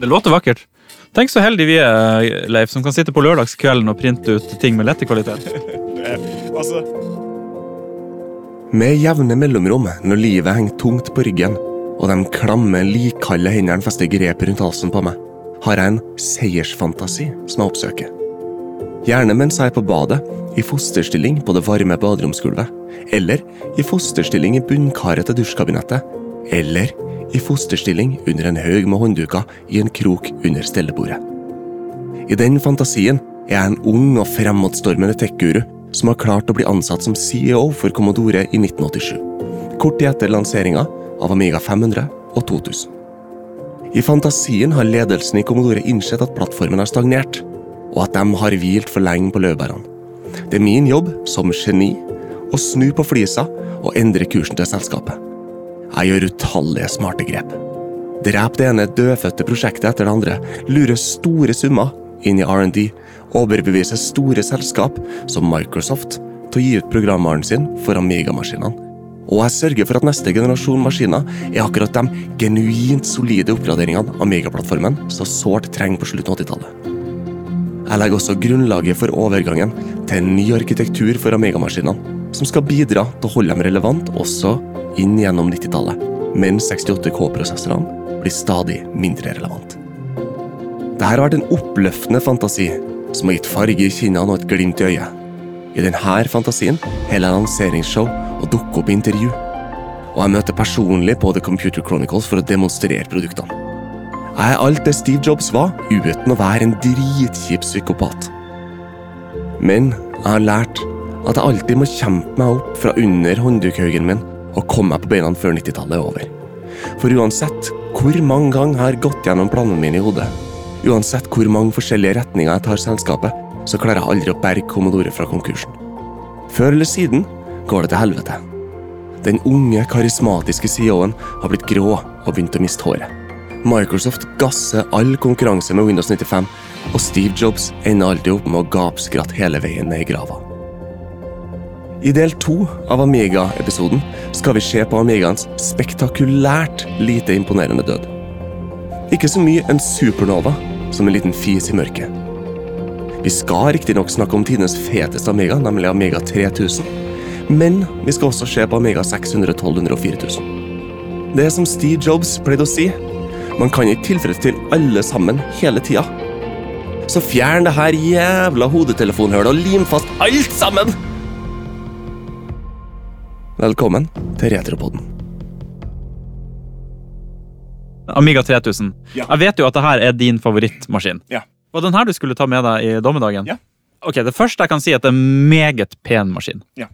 Det låter vakkert. Tenk så heldige vi er, Leif, som kan sitte på lørdagskvelden og printe ut ting med lette kvalitet. Altså, Med jevne mellomrom, når livet henger tungt på ryggen, og de klamme, likkalde hendene fester grepet rundt halsen på meg, har jeg en seiersfantasi som jeg oppsøker. Gjerne mens jeg er på badet, i fosterstilling på det varme baderomsgulvet, eller i fosterstilling i bunnkaret til dusjkabinettet, eller i fosterstilling under en haug med håndduker i en krok under stellebordet. I den fantasien er jeg en ung og fremadstormende tech-guru som har klart å bli ansatt som CEO for Commodore i 1987. Kort tid etter lanseringa av Amiga 500 og 2000. I fantasien har ledelsen i Commodore innsett at plattformen har stagnert, og at de har hvilt for lenge på laurbærene. Det er min jobb som geni å snu på flisa og endre kursen til selskapet. Jeg gjør utallige smarte grep. Drep det ene dødfødte prosjektet etter det andre, lurer store summer inn i R&D, overbeviser store selskap som Microsoft til å gi ut programvaren sin for Amiga-maskinene. Og jeg sørger for at neste generasjon maskiner er akkurat de genuint solide oppgraderingene Amiga-plattformen så sårt trenger på slutten av 80-tallet. Jeg legger også grunnlaget for overgangen til en ny arkitektur for Amiga-maskinene, som skal bidra til å holde dem relevant også inn gjennom 90-tallet, mens 68K-prosessorene blir stadig mindre relevant. Dette har vært en oppløftende fantasi som har gitt farge i kinnene og et glimt i øyet. I denne fantasien holder jeg lanseringsshow og dukker opp i intervju. Og jeg møter personlig på The Computer Chronicles for å demonstrere produktene. Jeg er alt det Steve Jobs var, uten å være en dritkjip psykopat. Men jeg har lært at jeg alltid må kjempe meg opp fra under hånddukhaugen min og komme meg på beina før 90-tallet er over. For uansett hvor mange ganger jeg har gått gjennom planene mine i hodet, uansett hvor mange forskjellige retninger jeg tar selskapet, så klarer jeg aldri å berge Commodore fra konkursen. Før eller siden går det til helvete. Den unge, karismatiske CEO-en har blitt grå og begynt å miste håret. Microsoft gasser all konkurranse med Windows 95, og Steve Jobs ender alltid opp med å gapskratte hele veien ned i grava. I del to av Amiga-episoden skal vi se på Amigaens spektakulært lite imponerende død. Ikke så mye en supernova som en liten fis i mørket. Vi skal riktignok snakke om tidenes feteste Amiga, nemlig Amiga 3000. Men vi skal også se på Amiga 600, 1200 og 4000. Det er som Steve Jobs pleide å si, man kan ikke tilfredsstille alle sammen hele tida. Så fjern det her jævla hodetelefonhølet og lim fast alt sammen! Velkommen til Retropodden. Amiga 3000. Ja. Jeg vet jo at dette er din favorittmaskin. Ja. Var den her du skulle ta med deg i dommedagen? Ja. Ok, Det første jeg kan si, er at det er en meget pen maskin. Ja.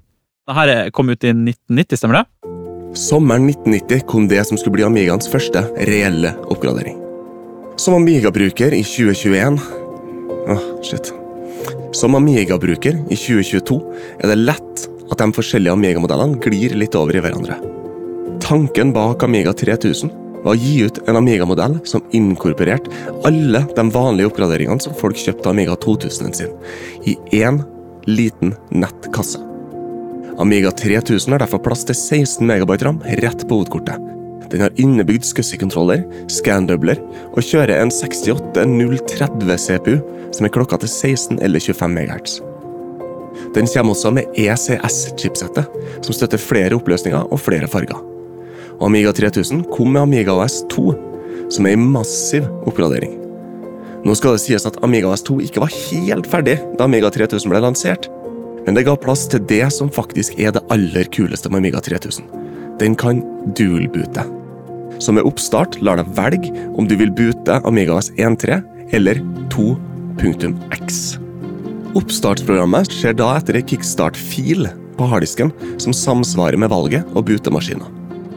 Dette kom ut i 1990, stemmer det? Sommeren 1990 kom det som skulle bli Amigaens første reelle oppgradering. Som Amiga-bruker i 2021 Åh, shit. Som Amiga-bruker i 2022 er det lett at de forskjellige Amiga-modellene glir litt over i hverandre. Tanken bak Amiga 3000 var å gi ut en Amiga-modell som inkorporerte alle de vanlige oppgraderingene som folk kjøpte Amiga 2000 sin, i én liten nettkasse. Amiga 3000 har derfor plass til 16 MB ram rett på hovedkortet. Den har innebygd SCSI-kontroller, scandubler og kjører en 68030 CPU som er klokka til 16 eller 25 MHz. Den kommer også med ECS-chipsettet, som støtter flere oppløsninger og flere farger. Og Amiga 3000 kom med Amiga OS 2, som er en massiv oppgradering. Nå skal det sies at Amiga OS 2 ikke var helt ferdig da Amiga 3000 ble lansert, men det ga plass til det som faktisk er det aller kuleste med Amiga 3000. Den kan dual-boote. Så med oppstart lar deg velge om du vil boote Amiga OS 1.3 eller 2.x. Oppstartsprogrammet skjer da etter ei kickstart-fil på harddisken som samsvarer med valget og bootemaskiner.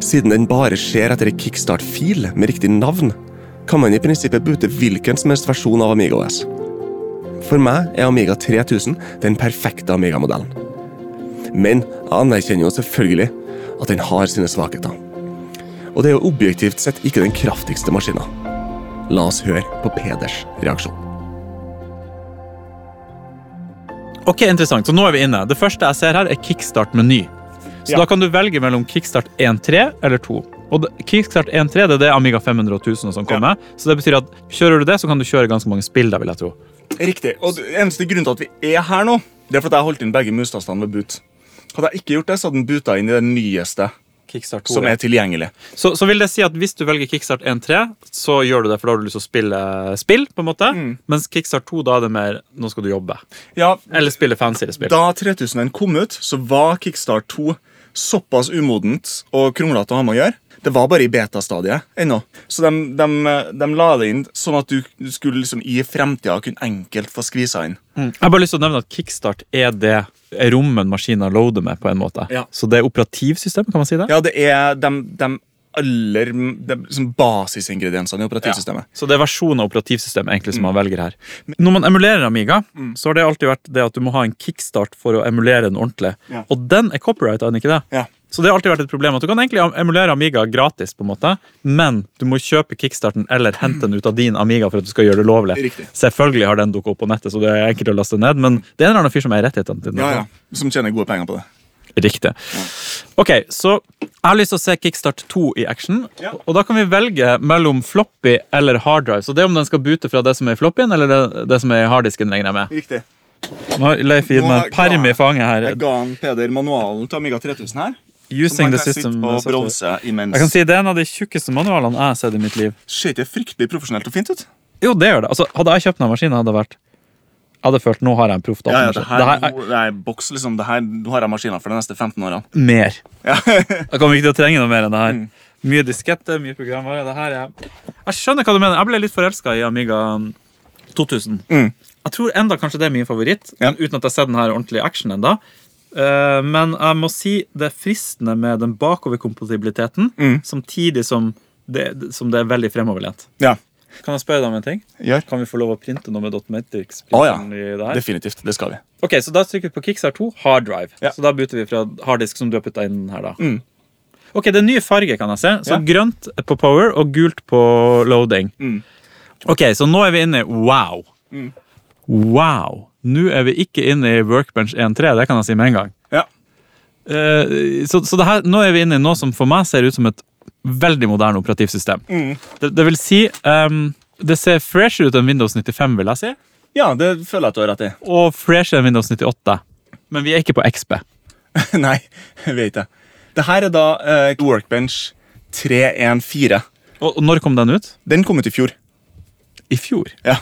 Siden den bare skjer etter ei kickstart-fil med riktig navn, kan man i prinsippet bute hvilken som helst versjon av Amiga OS. For meg er Amiga 3000 den perfekte Amiga-modellen. Men jeg anerkjenner jo selvfølgelig at den har sine svakheter. Og det er jo objektivt sett ikke den kraftigste maskina. La oss høre på Peders reaksjon. Ok, interessant. Så nå er vi inne. Det første jeg ser her, er kickstart-meny. Så Ja. da kan du velge mellom kickstart 1.3 eller 2. Og Kickstart 1.3 det er det Amiga 500 og 1000 som kommer. Så det betyr at kjører du det, så kan du kjøre ganske mange spill der, vil jeg tro. Riktig. Og det eneste grunnen til at vi er her nå, det er fordi jeg holdt inn begge mustastene ved boot. Hadde jeg ikke gjort det, så hadde den boota inn i det nyeste Kickstart 2, som er tilgjengelig. Så, så vil det si at hvis du velger Kickstart 1.3, så gjør du det, for da har du lyst til å spille spill, på en måte. Mens Kickstart 2, da er det mer nå skal du jobbe. Ja, Eller spille fancyere spill. Da 3000 kom ut, så var Kickstart 2 såpass umodent og kronglete å ha med å gjøre. Det var bare i beta-stadiet ennå. Så de, de, de la det inn sånn at du, skulle liksom i fremtida kunne enkelt få skvisa inn. Jeg har bare lyst til å nevne at Kickstart er det rommen maskiner loader med, på en måte. Ja. Så det er operativsystemet, kan man si det? Ja, det er de, de aller de, liksom basisingrediensene i operativsystemet. Så det er versjonen av operativsystemet egentlig som man velger her. Når man emulerer Amiga, så har det alltid vært det at du må ha en kickstart for å emulere den ordentlig. Ja. Og den er copyright, er den ikke det? Ja. Så det har alltid vært et problem at du kan egentlig emulere Amiga gratis, på en måte, men du må kjøpe kickstarten eller hente den ut av din Amiga for at du skal gjøre det lovlig. Riktig. Selvfølgelig har den dukket opp på nettet, så det er enkelt å laste ned, men det er en eller annen fyr som eier rettighetene til den. Ja, ja. Som tjener gode penger på det. Riktig. Ok, så jeg har lyst til å se Kickstart 2 i action. Ja. Og da kan vi velge mellom floppy eller harddrive. Så det er om den skal bute fra det som er i floppyen, eller det, det som er i harddisken. regner jeg med. Riktig. Nå har Leif gitt meg perm i fanget her. Jeg ga han Peder manualen til Amiga 3000 her. Using the system. imens. Jeg kan si Det er en av de tjukkeste manualene jeg har sett i mitt liv. Ser ikke fryktelig profesjonelt og fint ut? Jo, det gjør det. Altså, hadde jeg kjøpt den maskinen, hadde det vært Jeg hadde følt nå har jeg en proff Ja, ja, det her, det her er det er boks, liksom. Det her, nå har jeg maskiner for de neste 15 årene. mer. Ja. Jeg kommer ikke til å trenge noe mer enn det her. Mm. Mye diskette, mye programvare. Det her er... Jeg skjønner hva du mener. Jeg ble litt forelska i Amiga 2000. Mm. Jeg tror enda kanskje det er min favoritt, Ja. uten at jeg har sett den her ordentlig action enda. Eh, men jeg må si det er fristende med den bakoverkompatibiliteten, Mm. samtidig som det, som det er veldig fremoverlent. ja. Kan jeg spørre deg om en ting? Gjør. Kan vi få lov å printe noe med Dotmatrix? Oh, ja. i det? Definitivt. Det skal vi. Ok, så Da trykker vi på Kickstart 2, hard drive. Ja. Så Da bytter vi fra harddisk som du har putta inn her. da. Mm. Ok, Det er nye farger, kan jeg se. Så Ja. Grønt på power og gult på loading. Mm. Ok, Så nå er vi inne i wow. Mm. Wow. Nå er vi ikke inne i Workbench 1.3, det kan jeg si med en gang. Ja. Eh, så så det her, nå er vi inne i noe som for meg ser ut som et veldig moderne operativsystem. Mm. Det, det vil si um, Det ser fresher ut enn Windows 95, vil jeg si. ja, det føler jeg at du har rett i. Og fresher enn Windows 98. Men vi er ikke på XP. Nei, vi er ikke det. Det her er da uh, Workbench 314. Og, og når kom den ut? Den kom ut i fjor. I fjor. Ja.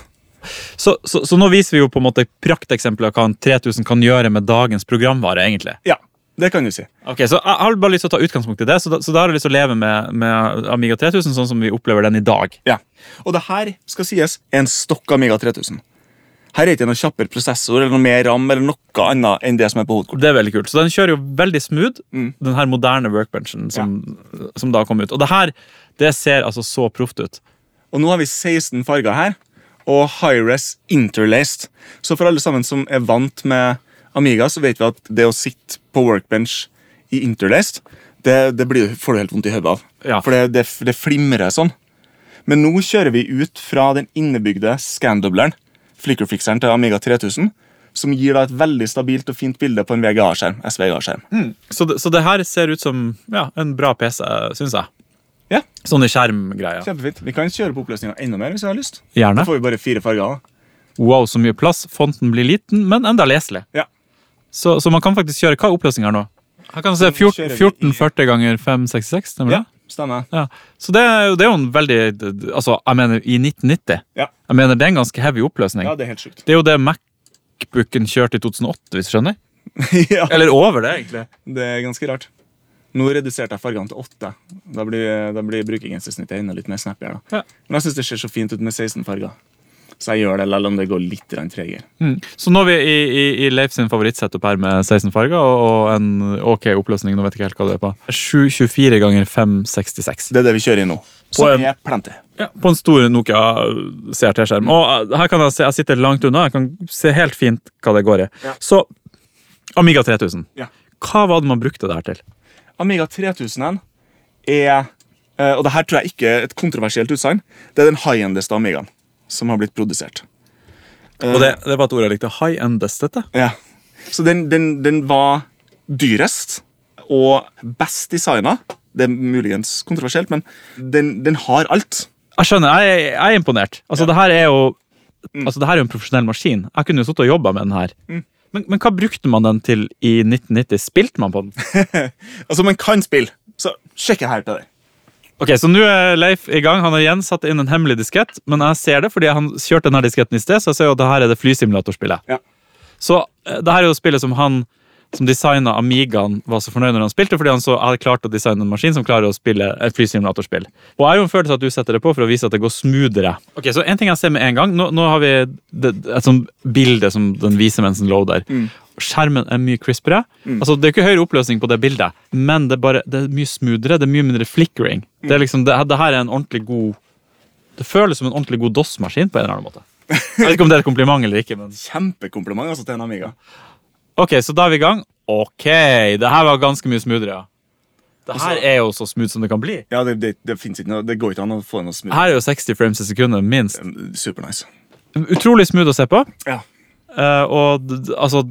Så, så, så nå viser vi jo på en måte prakteksempler av hva en 3000 kan gjøre med dagens programvare. egentlig. ja. Det kan du si. Ok, så Jeg har bare lyst til å ta utgangspunkt i det, så da, så da har jeg lyst til å leve med, med Amiga 3000 sånn som vi opplever den i dag. Ja. Og det her skal sies en stokk Amiga 3000. Her er det ikke noe kjappere prosessor eller noe mer ram eller noe annet enn det som er på hovedkortet. Det er veldig kult. Så den kjører jo veldig smooth, Mm. den her moderne workbenchen som, som da kom ut. Og det her det ser altså så proft ut. Og nå har vi 16 farger her, og Hi-Res interlaced. Så for alle sammen som er vant med Amiga, så vet vi at det å sitte på workbench i interlaced, det, det blir, får du helt vondt i hodet av. Ja. For det, det, det flimrer sånn. Men nå kjører vi ut fra den innebygde scandobleren, flickerfixeren til Amiga 3000, som gir da et veldig stabilt og fint bilde på en VGA-skjerm. SVGA-skjerm. Så det, så det her ser ut som ja, en bra PC, syns jeg. Ja, Sånne skjermgreier. kjempefint. Vi kan kjøre på oppløsninga enda mer hvis vi har lyst. Gjerne. Da får vi bare fire farger. da. Wow, så mye plass. Fonten blir liten, men enda leselig. Ja. Så, så man kan faktisk kjøre Hva er oppløsninga nå? Her kan du se Nå 14, i- 1440 ganger 566. Stemmer Ja, det? stemmer. Ja. Så det er, jo- det er jo en veldig Altså, jeg mener, i 1990 Ja. Jeg mener, Det er en ganske heavy oppløsning. ja, det er helt sjukt. Det er jo det Macbooken kjørte i 2008, hvis du skjønner? ja. Eller over det, egentlig. Det er ganske rart. Nå reduserte jeg fargene til åtte. Da blir, da blir brukergensersnittet enda litt mer snappy. Ja. Men jeg syns det ser så fint ut med 16 farger. Så jeg gjør det, selv om det går litt tregere. Mm. Så nå er vi i, i, i Leif sin favorittsetup her med 16 farger og, og en ok oppløsning. Nå vet jeg ikke helt hva det er på. 724 ganger 566. Det er det vi kjører i nå. På en- er plenty. Ja, på en stor Nokia CRT-skjerm. Og uh, her kan jeg se, jeg sitter langt unna. Jeg kan se helt fint hva det går i. Ja. Så Amiga 3000. Ja. Hva var det man brukte det her til? Amiga 3000 er eh, Og det her tror jeg ikke er et kontroversielt utsagn. Det er den high-endeste Amigaen som har blitt produsert. Og det, det var et ord jeg likte. High-endest, dette. Ja. Så den, den, den var dyrest og best designa. Det er muligens kontroversielt, men den, den har alt. Jeg skjønner, jeg, jeg er imponert. Altså, det her er jo Altså, det her er jo en profesjonell maskin. Jeg kunne jo sittet og jobba med den her. Mm. Men, men hva brukte man den til i 1990? Spilte man på den? Altså, man kan spille. Så sjekk her til deg. Ok, Så nå er Leif i gang. Han har igjen satt inn en hemmelig diskett. Men jeg ser det fordi han kjørte denne disketten i sted, så jeg ser jo at det her er det flysimulatorspillet. Ja. Så eh, det her er jo spillet som han som designa Amigaen, var så fornøyd når han spilte, fordi han så hadde klart å designe en maskin som klarer å spille et flysimulatorspill. Og jeg har jo en følelse at du setter det på for å vise at det går smoothere. Ok, Så en ting jeg ser med en gang, nå, nå har vi det, et sånt bilde som den viser mens den Mm. Skjermen er mye crispere. Altså, det er ikke høyere oppløsning på det bildet, men det er, bare, det er mye smoothere, det er mye mindre flickering. Det, er liksom, det, det her er en ordentlig god Det føles som en ordentlig god DOS-maskin på en eller annen måte. Jeg vet ikke om det er et kompliment eller ikke, men Kjempekompliment altså, til en Amiga. Ok, så da er vi i gang. Ok, det her var ganske mye smoothere, ja. Det her er jo så smooth som det kan bli. Ja, det, det, det, ikke noe, det går ikke an å få noe smooth. Her er jo 60 frames i sekundet, minst. Supernice. Utrolig smooth å se på. Ja. Uh, og altså,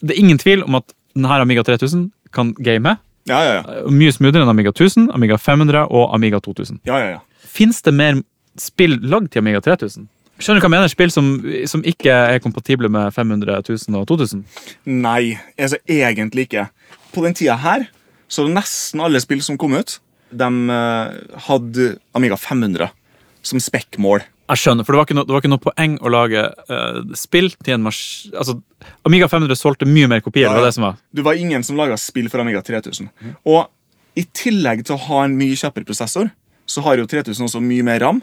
det er ingen tvil om at denne Amiga 3000 kan game. Ja, ja, ja. Eh, Mye smoothere enn Amiga 1000, Amiga 500 og Amiga 2000. ja, ja, ja. Fins det mer spill lagd til Amiga 3000? Skjønner du hva jeg mener? Spill som, som ikke er kompatible med 500 000 og 2000? Nei, altså egentlig ikke. På den tida her, så nesten alle spill som kom ut, de eh, hadde Amiga 500 som spekkmål. Jeg skjønner, for det var ikke, no, det var ikke noe poeng å lage uh, spill til en mars... Altså, Amiga 500 solgte mye mer kopier. Ja, det var det som var. Det var ingen som laga spill for Amiga 3000. Og i tillegg til å ha en mye kjappere prosessor, så har jo 3000 også mye mer ram.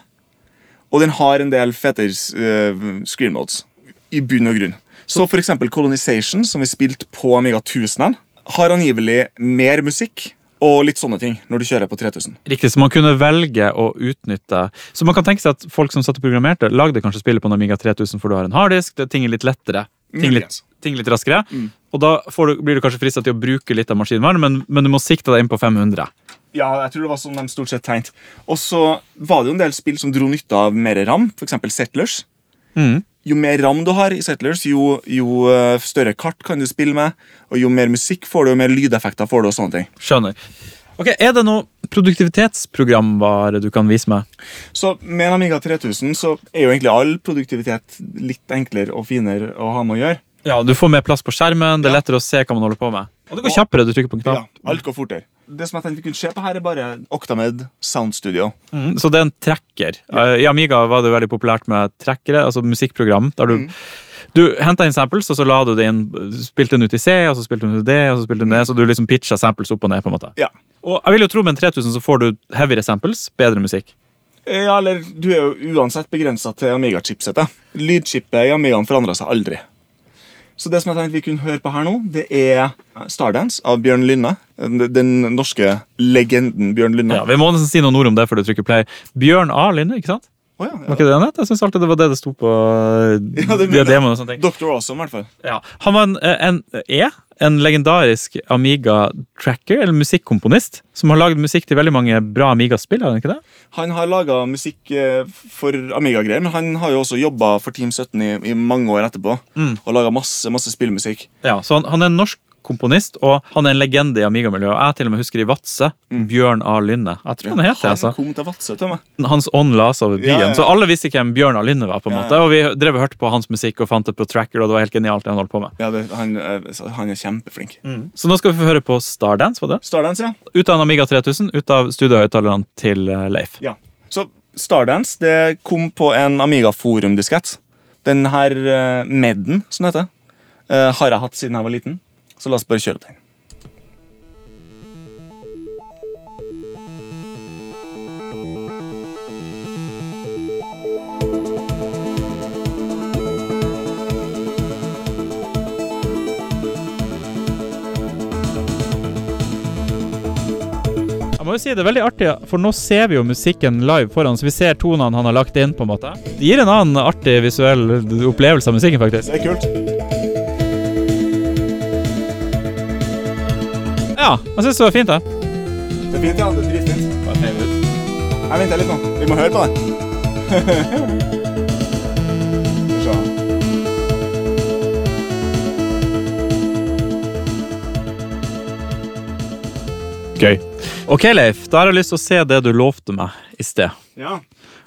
Og den har en del fetere uh, screen modes, i bunn og grunn. Så for eksempel Colonization, som vi spilte på Amiga 1000, har angivelig mer musikk og litt sånne ting når du kjører på 3000. Riktig, så man kunne velge å utnytte Så man kan tenke seg at folk som satt og programmerte, lagde kanskje spillet på en Amiga 3000 for du har en harddisk, det- ting er litt lettere. Ting litt, ting litt raskere. Og da får du, blir du kanskje frista til å bruke litt av maskinvaren, men, men du må sikte deg inn på 500. Ja, jeg tror det var sånn de stort sett tegnet. Og så var det jo en del spill som dro nytte av mer ram, f.eks. Settlers. Mm. Jo mer ram du har i Settlers, jo, jo eh, større kart kan du spille med. Og jo mer musikk får du, jo mer lydeffekter får du. og sånne ting. Skjønner. Ok, Er det noe produktivitetsprogramvare du kan vise meg? Så med en Amiga 3000 så er jo egentlig all produktivitet litt enklere og finere å ha med å gjøre. Ja, Du får mer plass på skjermen, det er lettere å se hva man holder på med. Og det går kjappere, du trykker på en knapp. Ja, alt går fortere. Det som jeg tenkte vi kunne se på her, er bare Octamed Sound Studio. Mm, så det er en tracker. Eh, I Amiga var det veldig populært med trackere, altså musikkprogram. der du Du henta inn samples, og så la du det inn, spilte den ut i C, og så spilte den ut i D, og så spilte den ned, så du liksom pitcha samples opp og ned. på en måte. Ja. Og jeg vil jo tro med en 3000 så får du heavyere samples, bedre musikk. Ja, eller Du er jo uansett begrensa til Amiga-chipsetet. Lydchippet i Amigaen forandra seg aldri. Så det som jeg tenkte vi kunne høre på her nå, det er Stardance av Bjørn Lynne. Den norske legenden Bjørn Lynne. Ja, Vi må nesten si noen ord om det før du trykker play. Bjørn A. Lynne, ikke sant? Å, ja, ja. Var ikke det han het? Jeg syns alltid det var det det sto på Ja, det demoen og sånne ting. Doktor Awesome, i hvert fall. Ja. Han var en, en E, en legendarisk Amiga-tracker, eller musikkomponist, som har lagd musikk til veldig mange bra Amiga-spill. har han ikke det? Han har laga musikk eh, for Amiga-greier, men han har jo også jobba for Team 17 i, i mange år etterpå. Mm. Og laga masse, masse spillmusikk. Ja, så han, han er norsk komponist, og han er en legende i Amiga-miljøet. Jeg til og med husker i Vadsø. Bjørn A. Lynne. Jeg tror han het det. altså. Kom til Vatse, til meg. Hans ånd la seg over byen. Ja, ja, ja. Så alle visste hvem Bjørn A. Lynne var. på en måte. Og vi drev og hørte på hans musikk og fant det på tracker, og det var helt genialt. det han holdt på med. Ja, det, han, eh, han er kjempeflink. Så nå skal vi få høre på Stardance. var det? Stardance, ja. Ut av en Amiga 3000, ut av studiohøyttalerne til eh, Leif. ja. Så Stardance det kom på en Amiga Forum-diskett. Den her uh, Medden, som det heter, uh, har jeg hatt siden jeg var liten. Så la oss bare kjøre den. Jeg må jo si Det er veldig artig, for nå ser vi jo musikken live foran, så vi ser tonene han har lagt inn. på en måte. Det gir en annen artig visuell opplevelse av musikken, faktisk. Det er kult. Ja, jeg syns det var fint, da. Det er fint, ja. Det er dritfint. Jeg venter litt nå. Vi må høre på det. Skal vi se. Gøy. Ok, Leif, da har jeg lyst til å se det du lovte meg i sted. Ja.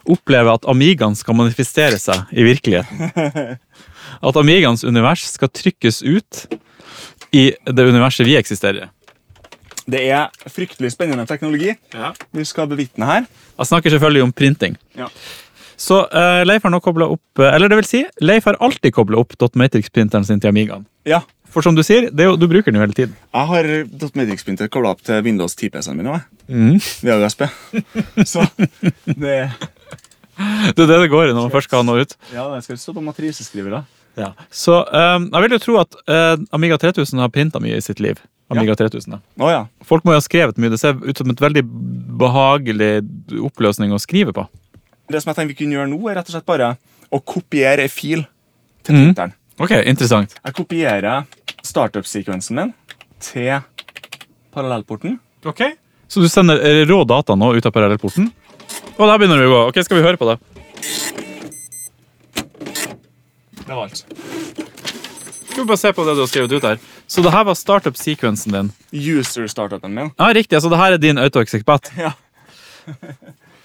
Oppleve at Amigaen skal manifestere seg i virkeligheten. At Amigaens univers skal trykkes ut i det universet vi eksisterer i. Det er fryktelig spennende teknologi vi skal bevitne her. Jeg snakker selvfølgelig om printing. Ja. Så uh, Leif har nå opp eh, Eller det vil si, Leif har alltid koblet opp Dotmatrix-printeren sin til Amigaen. Ja. For som du sier, det er jo, du bruker den jo hele tiden. Jeg har Dotmatrix-printer kobla opp til Windows 10-PC-en min. òg. Mm. Via USB. Så det Det er det det går i når man først skal ha noe ut. Ja, det skal stå på matriseskrivere. Ja. Så um, jeg vil jo tro at uh, Amiga 3000 har printa mye i sitt liv. Amiga 3000 da. Oh, ja. Folk må jo ha skrevet mye. Det ser ut som et veldig behagelig oppløsning å skrive på. Det som jeg tenker vi kunne gjøre nå, er rett og slett bare å kopiere ei fil til Mhm. Mm. Ok, interessant. Jeg kopierer startup-sekvensen min til parallellporten. Ok. Så du sender eh, rå data nå ut av parallellporten? Og der begynner vi å gå. Ok, Skal vi høre på det? Det var alt. Skal vi bare se på det du har skrevet ut her. Så det her var startup-sekvensen din. User-startupen min. Ja, Riktig. altså det her er din autoexecpat. Ja.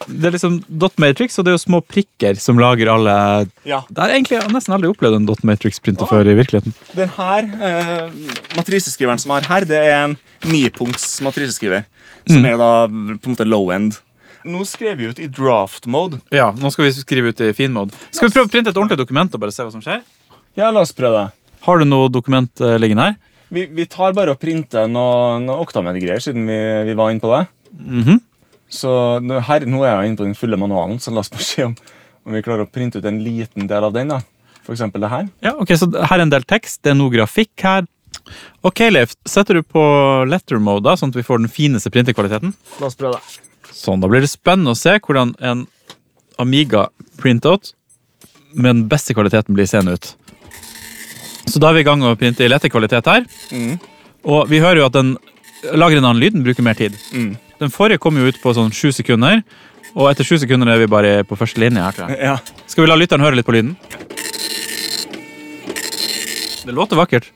Det er liksom dot matrix, og det er jo små prikker som lager alle ja. Det er egentlig jeg har nesten aldri opplevd en dot matrix-printer før i virkeligheten. Den her eh, matriseskriveren som har her, det er en nipunkts matriseskriver. Som er da på en måte low end. Nå skrev vi ut i draft mode. Ja, Nå skal vi skrive ut i fin mode. Skal vi prøve å printe et ordentlig dokument og bare se hva som skjer? Ja, la oss prøve det. Har du noe dokument eh, liggende her? Vi, vi tar bare og printer noen noe Octamed-greier, siden vi, vi var inne på det. Mhm. Så her, nå er jeg inne på den fulle manualen, så la oss bare se om, om vi klarer å printe ut en liten del av den. da. For det her. Ja, ok, Så her er en del tekst, det er noe grafikk her. Ok, Leif, setter du på letter mode, da, sånn at vi får den fineste printerkvaliteten? La oss prøve det. Sånn, Da blir det spennende å se hvordan en Amiga printout med den beste kvaliteten blir seende ut. Så da er vi i gang å printe i lette kvalitet her. Mm. Og vi hører jo at den lager en annen lyd, den bruker mer tid. Mm. Den forrige kom jo ut på sånn sju sekunder, og etter sju sekunder er vi bare på første linje her. tror jeg. Ja. Skal vi la lytteren høre litt på lyden? Det låter vakkert.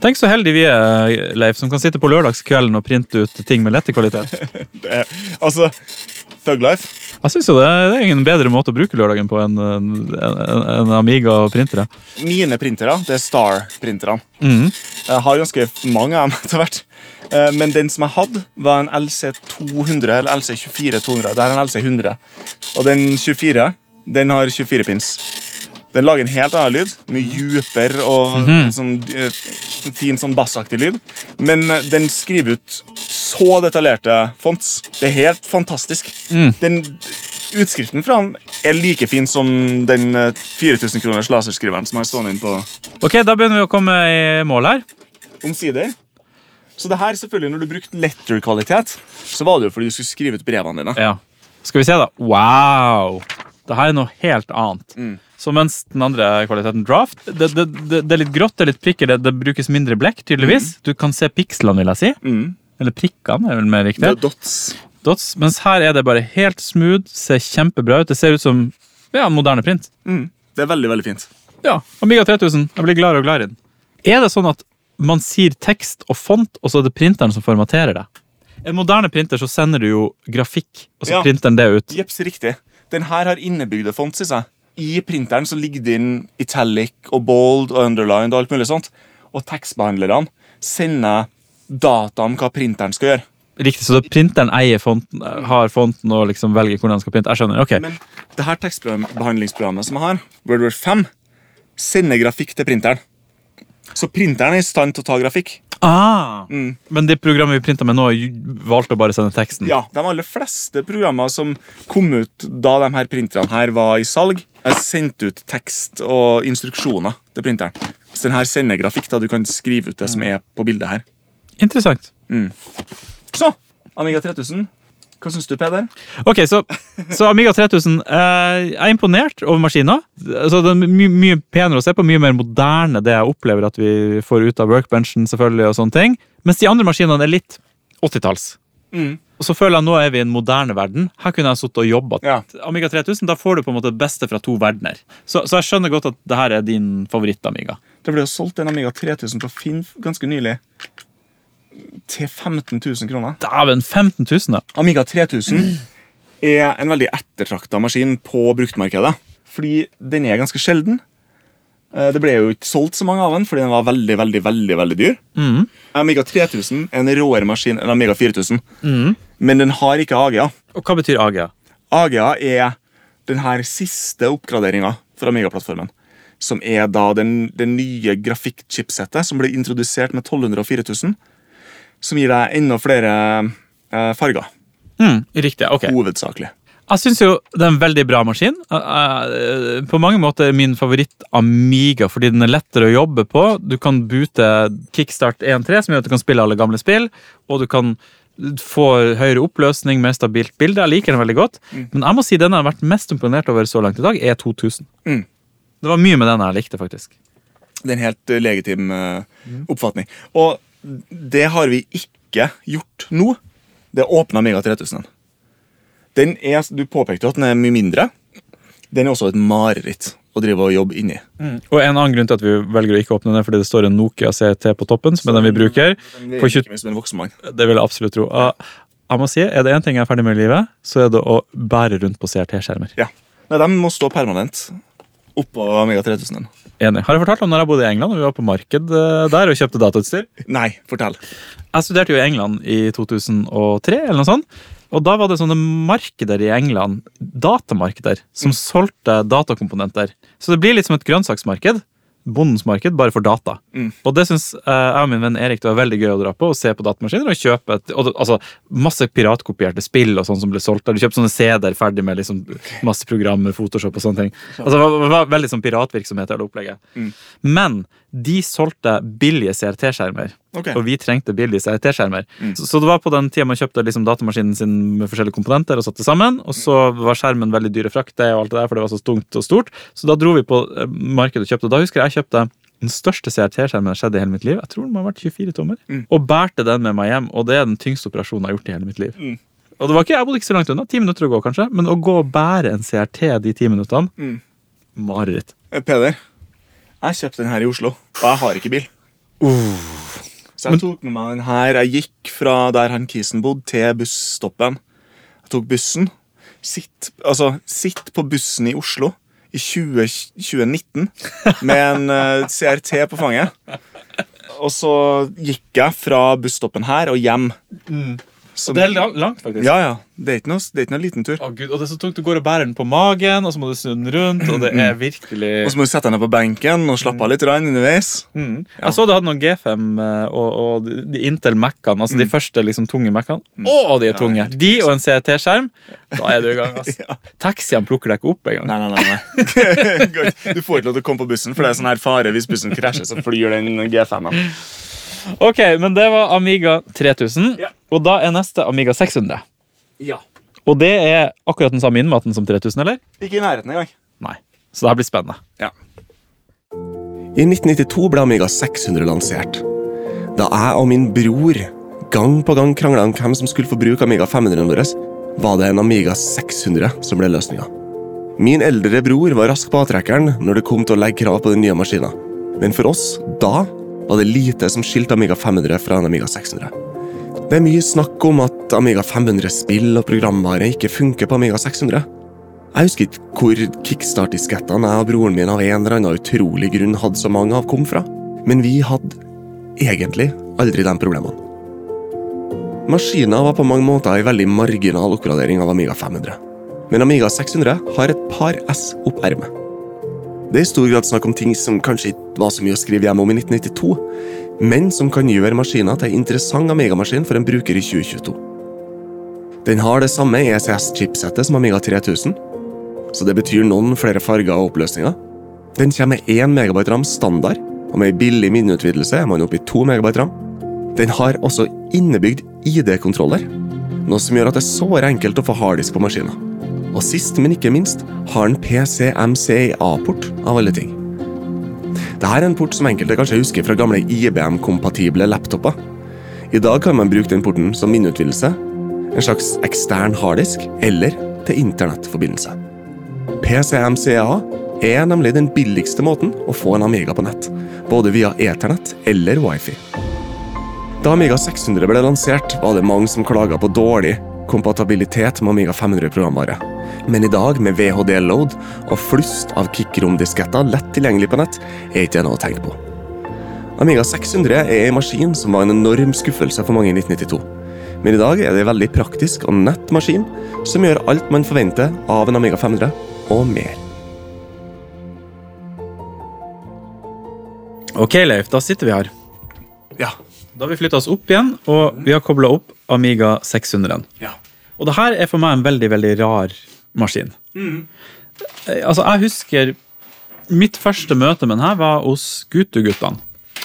Tenk så heldige vi er, Leif, som kan sitte på lørdagskvelden og printe ut ting med lette kvalitet. Det altså, Thug Life. Jeg synes jo det, det er ingen bedre måte å bruke lørdagen på enn en, en, en Amiga og printere. Mine printere det er Star-printerne. Mhm. Jeg har ganske mange av dem etter hvert. Eh, Men den som jeg hadde, var en LC200 eller LC24200. Det er en LC100. Og den 24 den har 24 pins. Den lager en helt annen lyd. Mye djupere og sånn, eh, fin sånn bassaktig lyd. Men eh, den skriver ut så detaljerte fonts. Det er helt fantastisk. Den Utskriften fra den er like fin som den eh, 4000 kroners laserskriveren som har stående inn på Ok, da begynner vi å komme i mål her. omsider. Så det her, selvfølgelig, når du brukte letter-kvalitet, så var det jo fordi du skulle skrive ut brevene dine. Ja. Skal vi se, da. Wow! Det her er noe helt annet. Mm. Så mens den andre kvaliteten draft, det, det, det, det er litt grått, det er litt prikker, det, brukes mindre blekk, tydeligvis. Du kan se pikslene, vil jeg si. Mm. Eller prikkene, er vel mer riktig. Det er dots. Dots. Mens her er det bare helt smooth, ser kjempebra ut. Det ser ut som ja, moderne print. Mm. Det er veldig, veldig fint. Ja, Amiga 3000. Jeg blir gladere og gladere i den. Er det sånn at man sier tekst og font, og så er det printeren som formaterer det? En moderne printer så sender du jo grafikk, og så Ja. printer den det ut. Jeps, riktig. Den her har innebygde font, syns seg. I printeren så ligger det inn italic og bold og underlined og alt mulig sånt. Og tekstbehandlerne sender data om hva printeren skal gjøre. Riktig, så printeren eier fonten, har fonten og liksom velger hvordan den skal printe. Jeg skjønner, ok. Men det her tekstbehandlingsprogrammet som jeg har, WordWord 5, sender grafikk til printeren. Så printeren er i stand til å ta grafikk. Ah, Mm. Men det programmet vi printa med nå, valgte å bare sende teksten? Ja, De aller fleste programmer som kom ut da de her printerne her var i salg, er sendt ut tekst og instruksjoner til printeren. Så den her sender grafikk. da Du kan skrive ut det som er på bildet her. Interessant. Mm. Så, Amiga 3000. Hva syns du, Peder? Ok, så, så Amiga 3000 eh, Jeg er imponert over maskiner. Altså, den er my mye penere å se på, mye mer moderne det jeg opplever at vi får ut av workbenchen. selvfølgelig og sånne ting. Mens de andre maskinene er litt 80-talls. Mm. Og så føler jeg nå er vi i en moderne verden. Her kunne jeg sittet og jobba. Ja. Amiga 3000, da får du på en måte det beste fra to verdener. Så, så jeg skjønner godt at det her er din favoritt-Amiga. Det ble jo solgt en Amiga 3000 på Finn ganske nylig. til 15 000 kroner. Dæven, 15 000, ja. Amiga 3000 er en veldig ettertrakta maskin på bruktmarkedet. Fordi den er ganske sjelden. Eh, Det ble jo ikke solgt så mange av den, fordi den var veldig veldig, veldig, veldig dyr. Mhm. Amiga 3000 er en råere maskin enn Amiga 4000. Mhm. Men den har ikke AGA. Og hva betyr AGA? AGA er den her siste oppgraderinga for Amiga-plattformen. Som er da den, det nye grafikkchipsettet som ble introdusert med 1200 og 4000. Som gir deg enda flere eh, farger, Mm, riktig, ok. hovedsakelig. Jeg syns jo det er en veldig bra maskin. På mange måter er min favoritt Amiga, fordi den er lettere å jobbe på. Du kan boote Kickstart 1.3, som gjør at du kan spille alle gamle spill. Og du kan få høyere oppløsning, mer stabilt bilde. Jeg liker den veldig godt. Men jeg må si den jeg har vært mest imponert over så langt i dag, er 2000. Mm. Det var mye med den jeg likte, faktisk. Det er en helt eh, legitim uh, oppfatning. Og det har vi ikke gjort nå. Det åpna Amiga 3000. Den er, du påpekte jo at den er mye mindre. Den er også et mareritt å drive og jobbe inni. Og en annen grunn til at vi velger å ikke åpne den, fordi det står en Nokia CT på toppen, som er den vi bruker. Den På er 20 ikke minst som en. Det vil jeg absolutt tro. Ah, Jeg må si, Er det én ting jeg er ferdig med i livet, så er det å bære rundt på CRT-skjermer. Ja. Nei, De må stå permanent oppå Amiga 3000. Enig. Har jeg fortalt om når jeg bodde i England og vi var på marked eh, der og kjøpte datautstyr? Nei, fortell. Jeg studerte jo i England i 2003, eller noe sånt. Og da var det sånne markeder i England, datamarkeder, som solgte datakomponenter. Så det blir litt som et grønnsaksmarked. Bondens marked, bare for data. Mm. Og det syns eh, jeg og min venn Erik det var veldig gøy å dra på og se på datamaskiner og kjøpe et, og, altså, masse piratkopierte spill og sånn som ble solgt der. Du kjøpte sånne CD-er ferdig med liksom, masse programmer, Photoshop og sånne ting. Altså, det var, var veldig sånn piratvirksomhet hele opplegget. Mm. Men de solgte billige CRT-skjermer. Okay. Og vi trengte billige CRT-skjermer. Mm. Så, så det var på den tida man kjøpte liksom datamaskinen sin med forskjellige komponenter og satte sammen. Og så var skjermen veldig dyr å frakte, og alt det der, for det var så tungt og stort. Så da dro vi på eh, markedet og kjøpte. Da husker jeg jeg kjøpte den største CRT-skjermen jeg skjedde i hele mitt liv. Jeg tror den må ha vært 24 tommer. Mm. Og bærte den med meg hjem, og det er den tyngste operasjonen jeg har gjort i hele mitt liv. Mm. Og det var ikke, Jeg bodde ikke så langt unna, ti minutter å gå kanskje, men å gå og bære en CRT de ti minuttene, Mm. mareritt. Eh, Peder, jeg kjøpte den her i Oslo, og jeg har ikke bil. Så jeg tok med meg den her. Jeg gikk fra der han kisen bodde, til busstoppen. Jeg tok bussen. Sitt, altså, sitt på bussen i Oslo i 20, 2019 med en uh, CRT på fanget. Og så gikk jeg fra busstoppen her og hjem. Så, Det er langt, faktisk. ja, ja. Det er ikke noe, det er ikke noe liten tur. Å Gud, og det er så tungt. Du går og bærer den på magen, og så må du snu den rundt. Og det er virkelig Og så må du sette den ned på benken og slappe av litt grann underveis. mm. Jeg så du hadde noen G5 eh, og, og de Intel Mac-ene. Altså de første liksom tunge Mac-ene. Å, de er tunge! De og en CT-skjerm. Da er du i gang. Altså. Ja. Taxiene plukker deg ikke opp engang. Nei, nei, nei, nei. Du får ikke lov til å komme på bussen, for det er sånn her fare hvis bussen krasjer. Så flyr den G5-en. Ok, men det var Amiga 3000. Ja. Og da er neste Amiga 600. Ja. Og det er akkurat den samme innmaten som 3000, eller? Ikke i nærheten engang. Nei. Så det her blir spennende. Ja. I 1992 ble Amiga 600 lansert. Da jeg og min bror gang på gang krangla om hvem som skulle få bruke Amiga 500-en vår, var det en Amiga 600 som ble løsninga. Min eldre bror var rask på avtrekkeren når det kom til å legge krav på den nye maskina. Men for oss, da, var det lite som skilte Amiga 500 fra en Amiga 600. Det er mye snakk om at Amiga 500-spill og programvare ikke funker på Amiga 600. Jeg husker ikke hvor kickstart-diskettene jeg og broren min av en eller annen utrolig grunn hadde så mange av, kom fra. Men vi hadde egentlig aldri de problemene. Maskiner var på mange måter en veldig marginal oppgradering av Amiga 500. Men Amiga 600 har et par S opp ermet. Det er i stor grad snakk om ting som kanskje ikke var så mye å skrive hjemme om i 1992, men som kan gjøre maskiner til en interessant Amiga-maskin for en bruker i 2022. Den har det samme ECS-chipsettet som Amiga 3000, så det betyr noen flere farger og oppløsninger. Den kommer med 1 MB ram standard, og med en billig minneutvidelse er man oppe i 2 MB ram. Den har også innebygd ID-kontroller, noe som gjør at det er såre enkelt å få harddisk på maskina. Og sist, men ikke minst, har den PCMCIA-port, av alle ting. Dette er en port som enkelte kanskje husker fra gamle IBM-kompatible laptoper. I dag kan man bruke den porten som minneutvidelse, en slags ekstern harddisk eller til internettforbindelse. PCMCA er nemlig den billigste måten å få en Amiga på nett, både via Ethernet eller wifi. Da Amiga 600 ble lansert, var det mange som klaga på dårlig kompatibilitet med Amiga 500-programvare. Men i dag, med VHD Load og flust av kickrom-disketter lett tilgjengelig på nett, er ikke det noe å tenke på. Amiga 600 er en maskin som var en enorm skuffelse for mange i 1992. Men i dag er det en veldig praktisk og nett maskin som gjør alt man forventer av en Amiga 500, og mer. Ok, Leif, da sitter vi her. Ja. Da har vi flytta oss opp igjen, og vi har kobla opp Amiga 600. ja. Og det her er for meg en veldig, veldig rar maskin. Mm. Altså, jeg husker Mitt første møte med den her var hos Gutu-guttene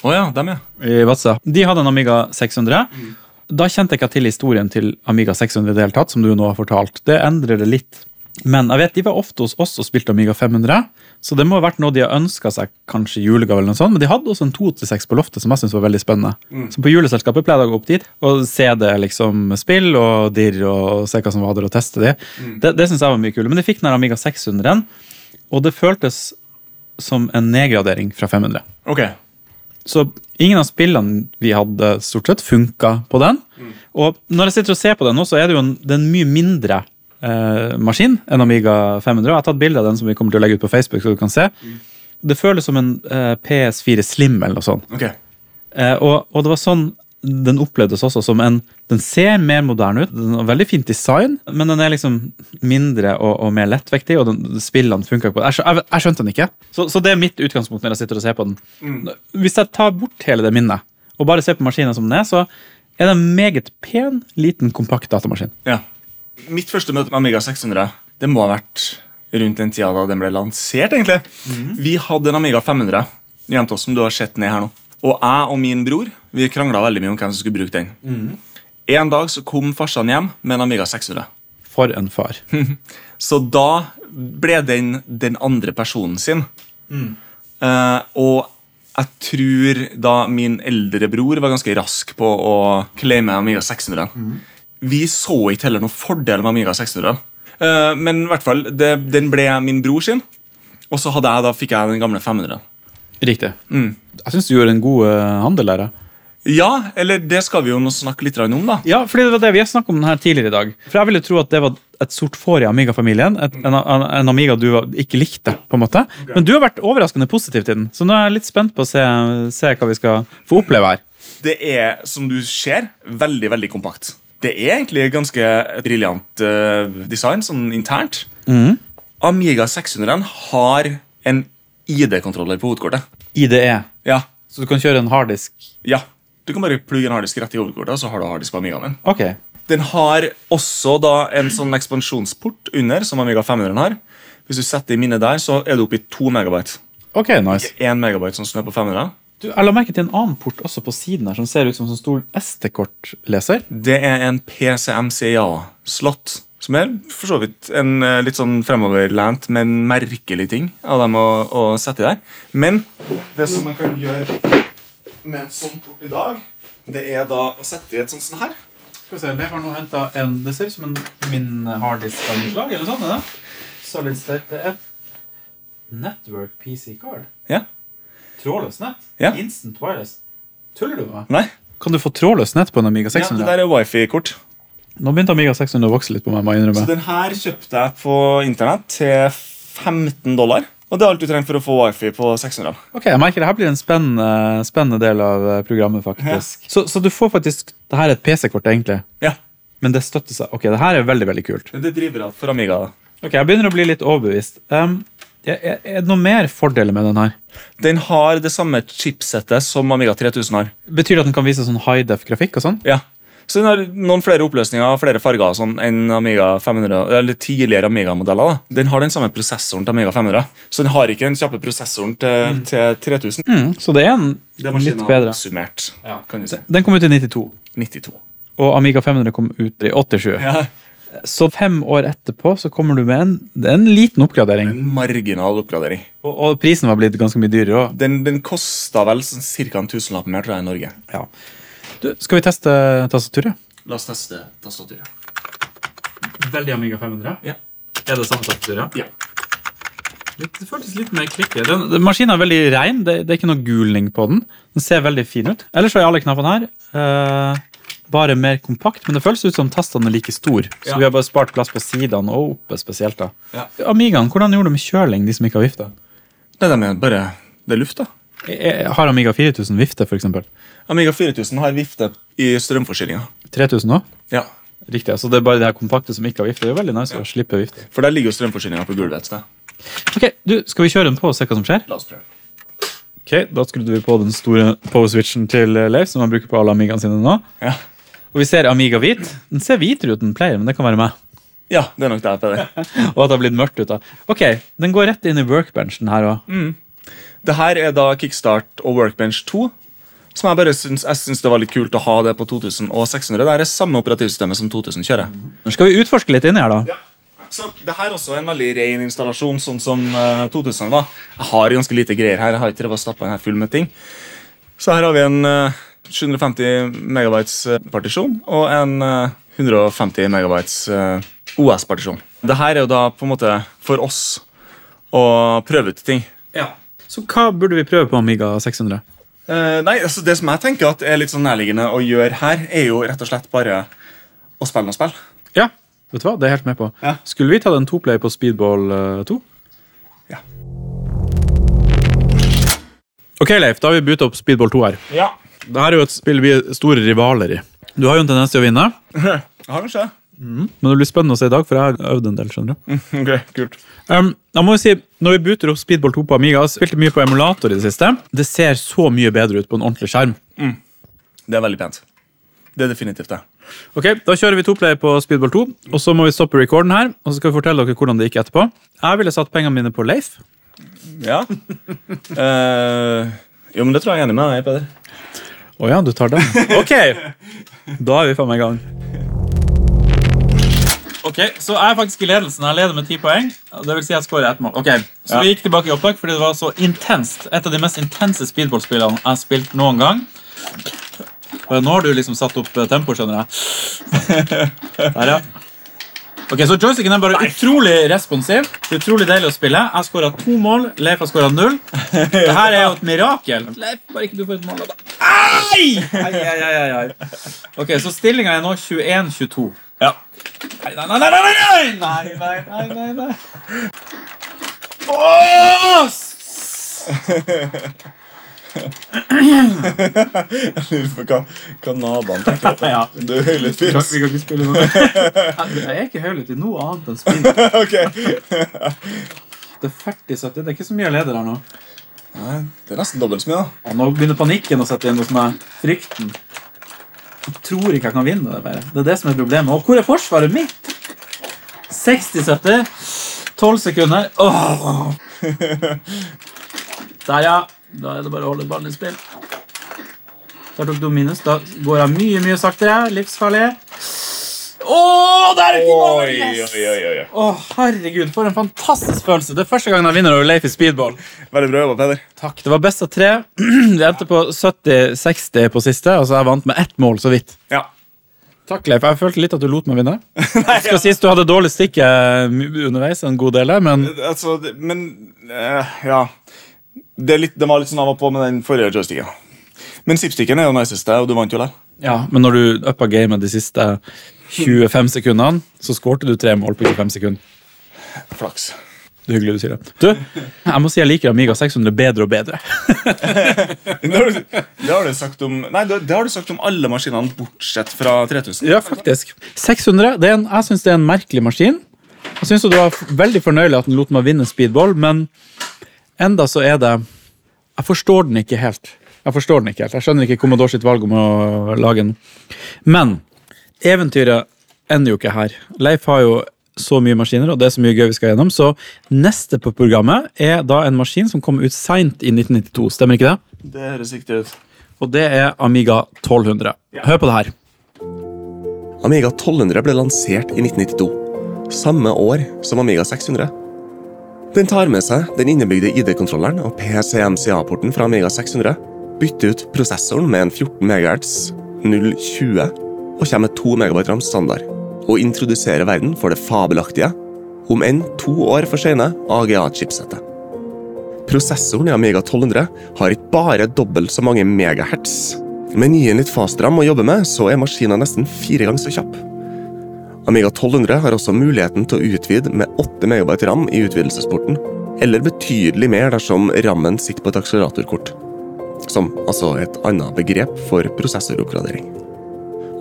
Å ja, dem, ja. i Vadsø. De hadde en Amiga 600. Da kjente jeg ikke til historien til Amiga 600 i det hele tatt, som du nå har fortalt. Det endrer det litt. Men jeg vet de var ofte hos oss og spilte Amiga 500, så det må ha vært noe de har ønska seg, kanskje julegave eller noe sånt. Men de hadde også en 286 på loftet som jeg syntes var veldig spennende. Så på juleselskapet pleide jeg å gå opp dit og se det liksom spill og dirr og se hva som var der, og teste de. Det, det syns jeg var mye kult. Men de fikk den Amiga 600-en, og det føltes som en nedgradering fra 500. Ok. Så ingen av spillene vi hadde, stort sett funka på den. Og når jeg sitter og ser på den nå, så er det jo en, det er en mye mindre eh, maskin en Amiga 500. Jeg har tatt bilde av den som vi kommer til å legge ut på Facebook. så du kan se. Det føles som en eh, PS4 Slim eller noe sånt. ok. Eh, og, og det var sånn den opplevdes også som en Den ser mer moderne ut, den har veldig fint design, men den er liksom mindre og, og mer lettvektig, og den, spillene funka ikke på. Jeg, jeg, jeg skjønte den ikke. Så, så det er mitt utgangspunkt når jeg sitter og ser på den. Hvis jeg tar bort hele det minnet, og bare ser på maskinen som den er, så er det en meget pen, liten, kompakt datamaskin. Ja. Mitt første møte med Amiga 600 Det må ha vært rundt den tida da den ble lansert. egentlig Vi hadde en Amiga 500 Jenta som du har sett ned her nå. Og jeg og min bror Vi krangla veldig mye om hvem som skulle bruke den. En dag så kom farsan hjem med en Amiga 600. For en far. Så da ble den den andre personen sin. Eh, og jeg tror da min eldre bror var ganske rask på å claime Amiga 600. Vi så ikke heller noen fordel med Amiga 600. Eh, men i hvert fall, det, den ble min bror sin. Og så jeg, da fikk jeg den gamle 500. Riktig. Jeg syns du gjorde en god eh, handel der. ja. Eller det skal vi jo nå snakke litt om, da. Ja, fordi det var det vi har snakket om den her tidligere i dag. For jeg ville tro at det var et sort får i Amiga-familien. En, en, en Amiga du ikke likte, på en måte. Men du har vært overraskende positiv til den, så nå er jeg litt spent på å se, se hva vi skal få oppleve her. Det er, som du ser, veldig, veldig kompakt. Det er egentlig ganske briljant uh, design, sånn internt. Amiga 600 har en ID-kontroller på hovedkortet. IDE. Ja. Så du kan kjøre en harddisk. ja. Du kan bare plugge en harddisk rett i hovedkortet, og så har du harddisk på Amigaen din. Ok. Den har også da en sånn ekspansjonsport under, som Amiga 500 har. Hvis du setter i minnet der, så er du oppe i 2 megabyte. Ok, nice. 1 megabyte som er på 500. Du, jeg la merke til en annen port også på siden her, som ser ut som en sånn stor SD-kortleser. Det er en PCMCA-slott. Som er for så vidt en eh, litt sånn fremoverlent, men merkelig ting av dem å, å sette der. Men det som man kan gjøre med en sånn port i dag, det er da å sette i et sånt sånn her. Skal vi se, jeg har nå hentet en, Det ser ut som en min harddisk av noe slag, eller sånn, det? Solid state. Det er Network PC card. Ja. Trådløst nett. Ja. Instant wireless. Tuller du med meg? Nei? Kan du få trådløst nett på en Amiga 600? Ja, det der er wifi-kort. Nå begynte Amiga 600 å vokse litt på meg. må jeg Så innrømme. den her kjøpte jeg på internett til 15 dollar. Og det er alt du trenger for å få wifi på 600. Ok, jeg merker Det her blir en spennende, spennende del av eh, programmet. faktisk. Så, så du får faktisk Det her er et PC-kort, egentlig, Ja, men det støtter seg. Ok, det her er veldig veldig kult. Det driver alt for Amiga. da. Ok, Jeg begynner å bli litt overbevist. Um, er, det noe mer fordeler med den her? Den har det samme chipsettet som Amiga 3000 har. Betyr det at den kan vise sånn high def-grafikk og sånn? Ja. Så den har noen flere oppløsninger og flere farger sånn enn Amiga 500, eller tidligere Amiga-modeller. Den har den samme prosessoren til Amiga 500, så den har ikke den kjappe prosessoren til, til 3000. Mm, så det er en Det er litt bedre. Summert, ja. kan du si. Den kom ut i 92, 92. og Amiga 500 kom ut i 87. Ja, Så fem år etterpå så kommer du med en, det er en liten oppgradering. En marginal oppgradering. Og, og prisen var blitt ganske mye dyrere òg. Den, den kosta vel sånn ca. en tusenlapp mer, tror jeg, i Norge. Ja. Du, skal vi teste tastaturet? La oss teste tastaturet. Veldig Amiga 500. Ja. Er det samme tastaturet? Ja. Litt, det føltes litt mer klikke. Den, den maskinen er veldig rein. Det, det er ikke noe gulning på den. Den ser veldig fin ut. Ellers så er alle knappene her eh, bare mer kompakt, men det føles ut som tastene er like store. Så Ja. vi har bare spart plass på sidene og oppe spesielt. da. Ja. Amigaen, hvordan gjorde de med kjøling, de som ikke har vifte? Det de er bare Det er lufta. da. Eh, Har Amiga 4000 vifte, f.eks.? Amiga 4000 har vifte i strømforsyninga. 3000 òg? Ja. Riktig. altså Det er bare det her kompakte som ikke har vifte. Det er jo veldig nice å slippe vifte. For der ligger jo strømforsyninga på gulvet et sted. Ok, du, Skal vi kjøre den på og se hva som skjer? La oss prøve. Ok, Da skrudde vi på den store power-switchen til eh, Leif, som han bruker på alle Amigaene sine nå. Ja. Og vi ser Amiga hvit. Den ser hvitere ut enn Player, men det kan være meg. ja, det er nok det. Peder. Og at det har blitt mørkt ut av. Ok, Den går rett inn i workbenchen her òg. Det her er da Kickstart og Workbench 2. Som Jeg bare syns, jeg syns det var litt kult å ha det på 2600. Det er Det er samme operativsystemet som 2000 kjører. Nå skal vi utforske litt inni her, da. Så det her er også en veldig ren installasjon, sånn som eh, 2000 var. Jeg har ganske lite greier her. Jeg har ikke og stappet den her full med ting. Så her har vi en eh, 750 megabytes eh, partisjon og en eh, 150 megabytes eh, OS-partisjon. Det her er jo da på en måte for oss å prøve ut ting. Ja. Så hva burde vi prøve på Amiga 600? Eh, nei, altså Det som jeg tenker at er litt sånn nærliggende å gjøre her, er jo rett og slett bare å spille noe spill. Ja, vet du hva? Det er jeg helt med på. Ja. Skulle vi tatt en toplay på Speedball eh, 2? Ja. Ok, Leif, da har vi budt opp Speedball 2 her. Ja. Dette er jo et spill vi er store rivaler i. Du har jo en tendens til å vinne, Jeg har kanskje Mm. men det blir spennende å se i dag, for jeg har øvd en del. skjønner du. Ok, kult. Um, jeg må jo si, Når vi booter opp Speedball 2 på Amiga, jeg har spilt mye på emulator i det siste. Det ser så mye bedre ut på en ordentlig skjerm. Det er veldig pent. Det er definitivt det. Ok, Da kjører vi toplay på Speedball 2, og så må vi stoppe recorden her. Og så skal vi fortelle dere hvordan det gikk etterpå. Jeg ville satt pengene mine på Leif. Ja. uh, jo, men det tror jeg jeg er enig med deg, Peder. Å ja, du tar den. Ok, da er vi faen meg i gang. Ok, Så jeg er faktisk i ledelsen. Jeg leder med ti poeng. Det vil si jeg skårer ett mål. Ok, Så Ja. vi gikk tilbake i opptak fordi det var så intenst. Et av de mest intense speedballspillene jeg har spilt noen gang. Nå har du liksom satt opp eh, tempo, skjønner jeg. Der, ja. Ok, så Joysticken er bare utrolig responsiv. Utrolig deilig å spille. Jeg skåra to mål, Leif har skåra null. Det her er jo et mirakel. Leif, bare ikke du får et mål da. det. Ai! Ai, ai, ai, ai. Ok, Så stillinga er nå 21-22. Ja. Nei, nei, nei, nei, nei! nei, nei, nei, nei, nei. Oh! Åh! hva, hva naboene tenker. Ja. Du er høylytt fyr. Vi kan ikke spille noe. Jeg er ikke høylytt i noe annet enn spill. Ok. Det er 40-70. Det er ikke så mye leder her nå. Nei, det er nesten dobbelt så mye, da. Ja, nå begynner panikken å sette inn hos meg. Frykten. Jeg tror ikke jeg kan vinne det. bare. Det er det som er problemet. Og hvor er forsvaret mitt? 60-70. 12 sekunder. Åh. Der, ja. Da er det bare å holde ballen i spill. Der tok du minus. Da går jeg mye, mye saktere. Livsfarlig. Å, der er! Oi, Yes! oi, oi, herregud, for en fantastisk følelse. Det er første gangen jeg vinner over Leif i speedball. Veldig bra jobba, Peder. Takk. Det var best av tre. Vi endte på 70-60 på siste, altså jeg vant med ett mål, så vidt. Ja. Takk, Leif. Jeg følte litt at du lot meg vinne. Skal sies du hadde dårlig stikke underveis, en god del, men Altså, men uh, Ja. Det, litt, det var litt sånn av og på med den forrige joysticken. Men zipsticken er jo niceste, og du vant jo der. ja, men når du uppa gamet de siste 25 sekundene, så skårte du tre mål på 25 sekunder. Flaks. Det er hyggelig du sier det. Du, jeg må si jeg liker Amiga 600 bedre og bedre. Det har, du, sagt om Nei, det, har du sagt om alle maskinene bortsett fra 3000. Ja, faktisk. 600, det er en, jeg syns det er en merkelig maskin. Jeg syns det var veldig fornøyelig at den lot meg vinne speedball, men enda så er det Jeg forstår den ikke helt. Jeg forstår den ikke helt. Jeg skjønner ikke Commodore sitt valg om å lage den. Men eventyret ender jo ikke her. Leif har jo så mye maskiner, og det er så mye gøy vi skal gjennom, så neste på programmet er da en maskin som kom ut seint i 1992. Stemmer ikke det? Det høres riktig ut. Og det er Amiga 1200. Hør på det her. Amiga 1200 ble lansert i 1992, samme år som Amiga 600. Den tar med seg den innebygde ID-kontrolleren og PCMCA-porten fra Amiga 600, bytter ut prosessoren med en 14 MHz 020 og kommer med 2 MB ram standard, og introduserer verden for det fabelaktige, om enn to år for sene, AGA-chipsettet. Prosessoren i Amiga 1200 har ikke bare dobbelt så mange megahertz. Men gi den litt fastram å jobbe med, så er maskinen nesten fire ganger så kjapp. Amiga 1200 har også muligheten til å utvide med 8 MB ram i utvidelsesporten, eller betydelig mer dersom rammen sitter på et akseleratorkort. Som altså et annet begrep for prosessoroppgradering.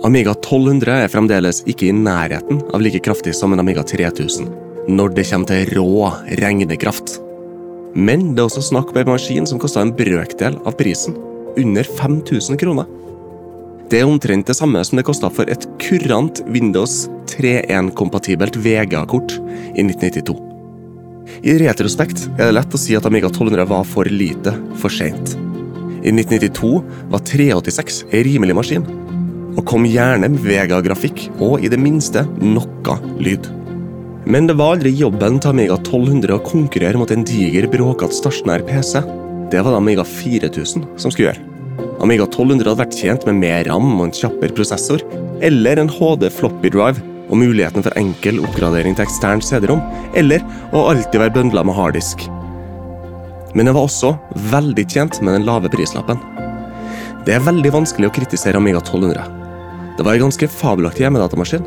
Amiga 1200 er fremdeles ikke i nærheten av like kraftig som en Amiga 3000 når det kommer til rå regnekraft. Men det er også snakk om en maskin som koster en brøkdel av prisen. Under 5000 kroner. Det er omtrent det samme som det kosta for et kurant Windows 3.1-kompatibelt VGA-kort i 1992. I retrospekt er det lett å si at Amiga 1200 var for lite, for seint. I 1992 var 386 ei rimelig maskin, og kom gjerne med Vega-grafikk og i det minste noe lyd. Men det var aldri jobben til Amiga 1200 å konkurrere mot en diger, bråkete stasjonær PC. Det var det Amiga 4000 som skulle gjøre. Amiga 1200 hadde vært tjent med mer ram og en kjappere prosessor, eller en HD floppy drive og muligheten for enkel oppgradering til eksternt CD-rom, eller å alltid være bøndla med harddisk. Men jeg var også veldig tjent med den lave prislappen. Det er veldig vanskelig å kritisere Amiga 1200. Det var en ganske fabelaktig hjemmedatamaskin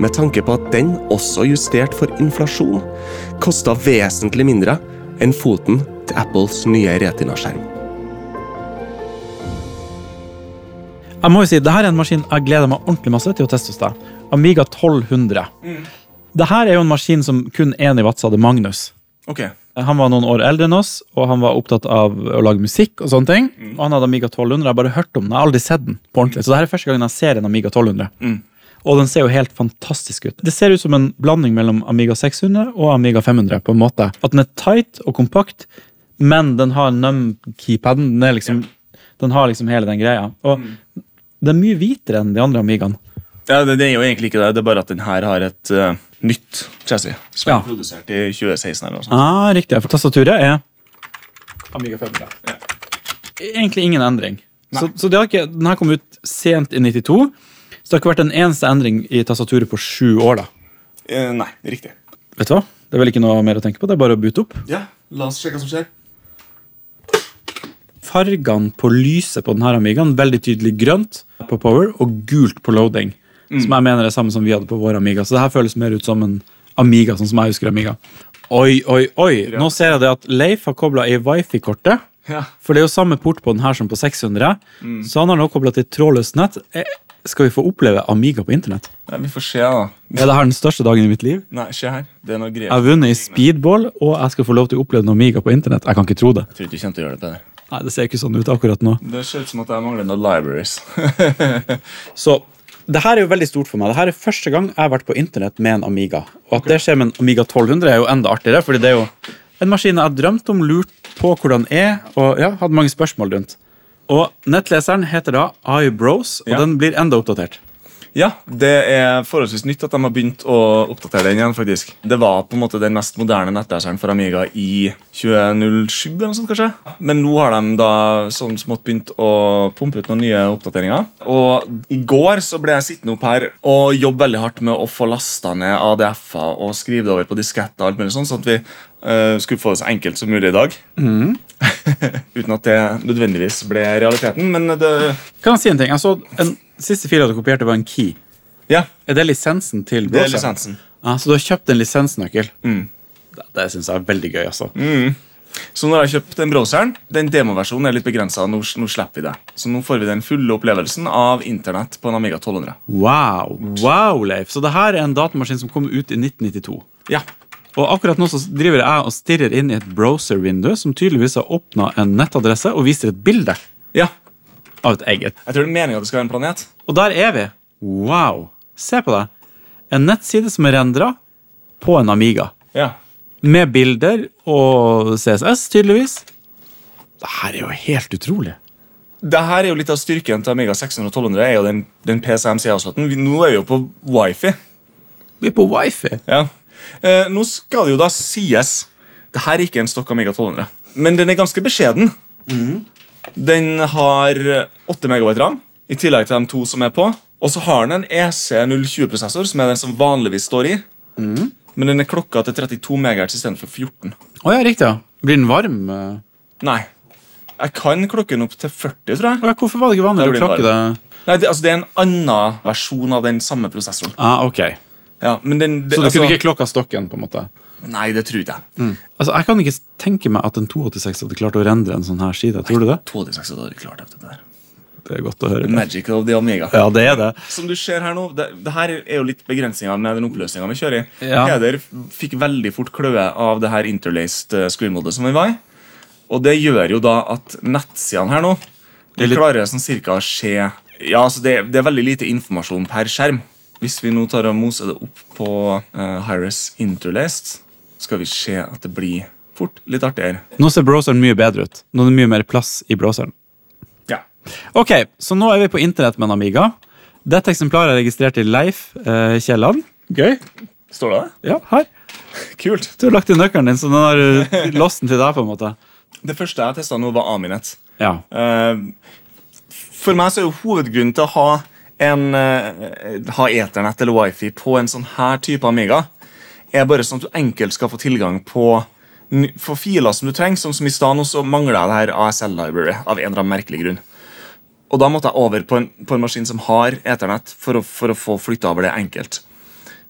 med tanke på at den, også justert for inflasjon, kosta vesentlig mindre enn foten til Apples nye Retina-skjerm. Jeg må jo si, det her er en maskin jeg gleder meg ordentlig masse til å teste hos deg. Amiga 1200. Dette er jo en maskin som kun én i Vadsø hadde Magnus. Okay. Han var noen år eldre enn oss, og han var opptatt av å lage musikk. Og sånne ting. Og han hadde Amiga 1200. Jeg har bare hørt om den, jeg har aldri sett den på ordentlig. Så det her er første gangen jeg ser en Amiga 1200. Mm. Og den ser jo helt fantastisk ut. Det ser ut som en blanding mellom Amiga 600 og Amiga 500. på en måte. At den er tight og kompakt, men den har num-keypaden. Den, liksom, den har liksom hele den greia. Og den er mye hvitere enn de andre Amigaene. Ja, det, det er jo egentlig ikke det. Det er bare at den her har et uh, nytt chassis. Som Ja. er produsert i 2016 eller noe sånt. Ah, riktig. For tastaturet er Amiga 500. Egentlig ingen endring. Så, så det har ikke, den her kom ut sent i 92, så det har ikke vært en eneste endring i tastaturet på sju år. da. Eh, nei, riktig. Vet du hva? Det er vel ikke noe mer å tenke på, det er bare å bute opp. Ja, La oss sjekke hva som skjer. Fargene på lyset på denne Amigaen, veldig tydelig grønt på power og gult på loading. Som jeg mener er samme som vi hadde på vår Amiga. Så det her føles mer ut som en Amiga, sånn som jeg husker Amiga. Oi, oi, oi! Nå ser jeg det at Leif har kobla i wifi-kortet. Ja. For det er jo samme port på den her som på 600. Så han har nå kobla til trådløst nett. Eh, Skal vi få oppleve Amiga på internett? Nei, vi får se, da. Er det her den største dagen i mitt liv? Nei, se her. Det er noe Jeg har vunnet i speedball, og jeg skal få lov til å oppleve en Amiga på internett. Jeg kan ikke tro det. Jeg tror ikke du kommer til å gjøre det bedre. Nei, Det ser ikke sånn ut akkurat nå. Det ser ut som at jeg mangler noen libraries. Så det her er jo veldig stort for meg. Det her er første gang jeg har vært på internett med en Amiga. Og at det skjer med en Amiga 1200 er jo enda artigere, fordi det er jo en maskin jeg har drømt om, lurt på hvordan er, og ja, hadde mange spørsmål rundt. Og nettleseren heter da iBros, og Ja. den blir enda oppdatert. Ja, det er forholdsvis nytt at de har begynt å oppdatere den igjen. faktisk. Det var på en måte den mest moderne nettleseren for Amiga i 2007. eller noe sånt kanskje. Men nå har de da sånn smått begynt å pumpe ut noen nye oppdateringer. Og i går så ble jeg sittende opp her og jobbe veldig hardt med å få lasta ned ADF-er og skrive det over på disketter, og alt mulig sånn, sånn at vi eh, skulle få det så enkelt som mulig i dag. Uten at det nødvendigvis ble realiteten, men det Kan jeg si en ting? Jeg så en siste fil du kopierte, var en key. Ja, Er det lisensen til det er lisensen. Ja, så du har kjøpt en lisensnøkkel? Mm. Det, det syns jeg er veldig gøy, altså. Så nå har jeg kjøpt den browseren. Den demoversjonen er litt begrensa. Nå, nå slipper vi det. Så nå får vi den fulle opplevelsen av internett på en Amiga 1200. Wow, wow, Leif. Så det her er en datamaskin som kom ut i 1992. Ja. Og akkurat nå så driver jeg og stirrer inn i et browser-vindu som tydeligvis har åpna en nettadresse og viser et bilde ja. av et egg. Jeg tror det er meningen at det skal være en planet. Og der er vi. Wow. Se på det. En nettside som er rendra på en Amiga. Ja. Med bilder og CSS, tydeligvis. Det her er jo helt utrolig. Det her er jo litt av styrken til Amiga 600 og 1200. er jo den, den PCMC-avslåtten. Nå er vi jo på wifi. Vi er på wifi. Ja. Eh, nå skal det jo da sies Det her er ikke en stokk Amiga 1200, men den er ganske beskjeden. Den har 8 MB ram, i tillegg til de to som er på. Og så har den en E EC020-prosessor, som er den som vanligvis står i. Men den er klokka til 32 MHz istedenfor 14. Oh, ja, riktig. ja. Blir den varm? eh? Nei. Jeg kan klokke den opp til 40, tror jeg. Ja, Hvorfor var det ikke vanlig å klokke det? Nei, det, altså, det er en annen versjon av den samme prosessoren. Ah, ok. Ja, men den, det, Så du altså, kunne ikke klokka stokken? på en måte? Nei, det tror ikke jeg. Altså, Jeg kan ikke tenke meg at en 286 hadde klart å rendre en sånn her side. Tror du det? 286 hadde vært klart det der. Det er godt å høre. Magic of the Amiga. Ja, det er det. Som du ser her nå, det, det her er jo litt begrensninga med den oppløsninga vi kjører i. Ja. Heder fikk veldig fort kløe av det her interlaced screenmodet som vi var i. Og det gjør jo da at nettsidene her nå De litt- klarer sånn cirka å se Ja, altså det, det er veldig lite informasjon per skjerm. Hvis vi nå tar og moser det opp på uh, Hires interlaced, skal vi se at det blir fort litt artigere. Nå ser browseren mye bedre ut. Nå er det mye mer plass i browseren. Ja. Ok, så nå er vi på internett med en Amiga. Dette eksemplaret er registrert i Leif uh, Kielland. Gøy. Står det det? Ja, her. Kult. Du har lagt inn nøkkelen din, så den har uh, låst den til deg. på en måte. Det første jeg testa nå, var Aminet. Ja. Uh, for meg så er jo hovedgrunnen til å ha en eh, ha Ethernet eller wifi på en sånn her type Amiga, er bare sånn at du enkelt skal få tilgang på for filer som du trenger. Som, som i stad så mangler jeg det her ASL library av en eller annen merkelig grunn. Og da måtte jeg over på en, på en maskin som har Ethernet, for for å få flytta over det enkelt.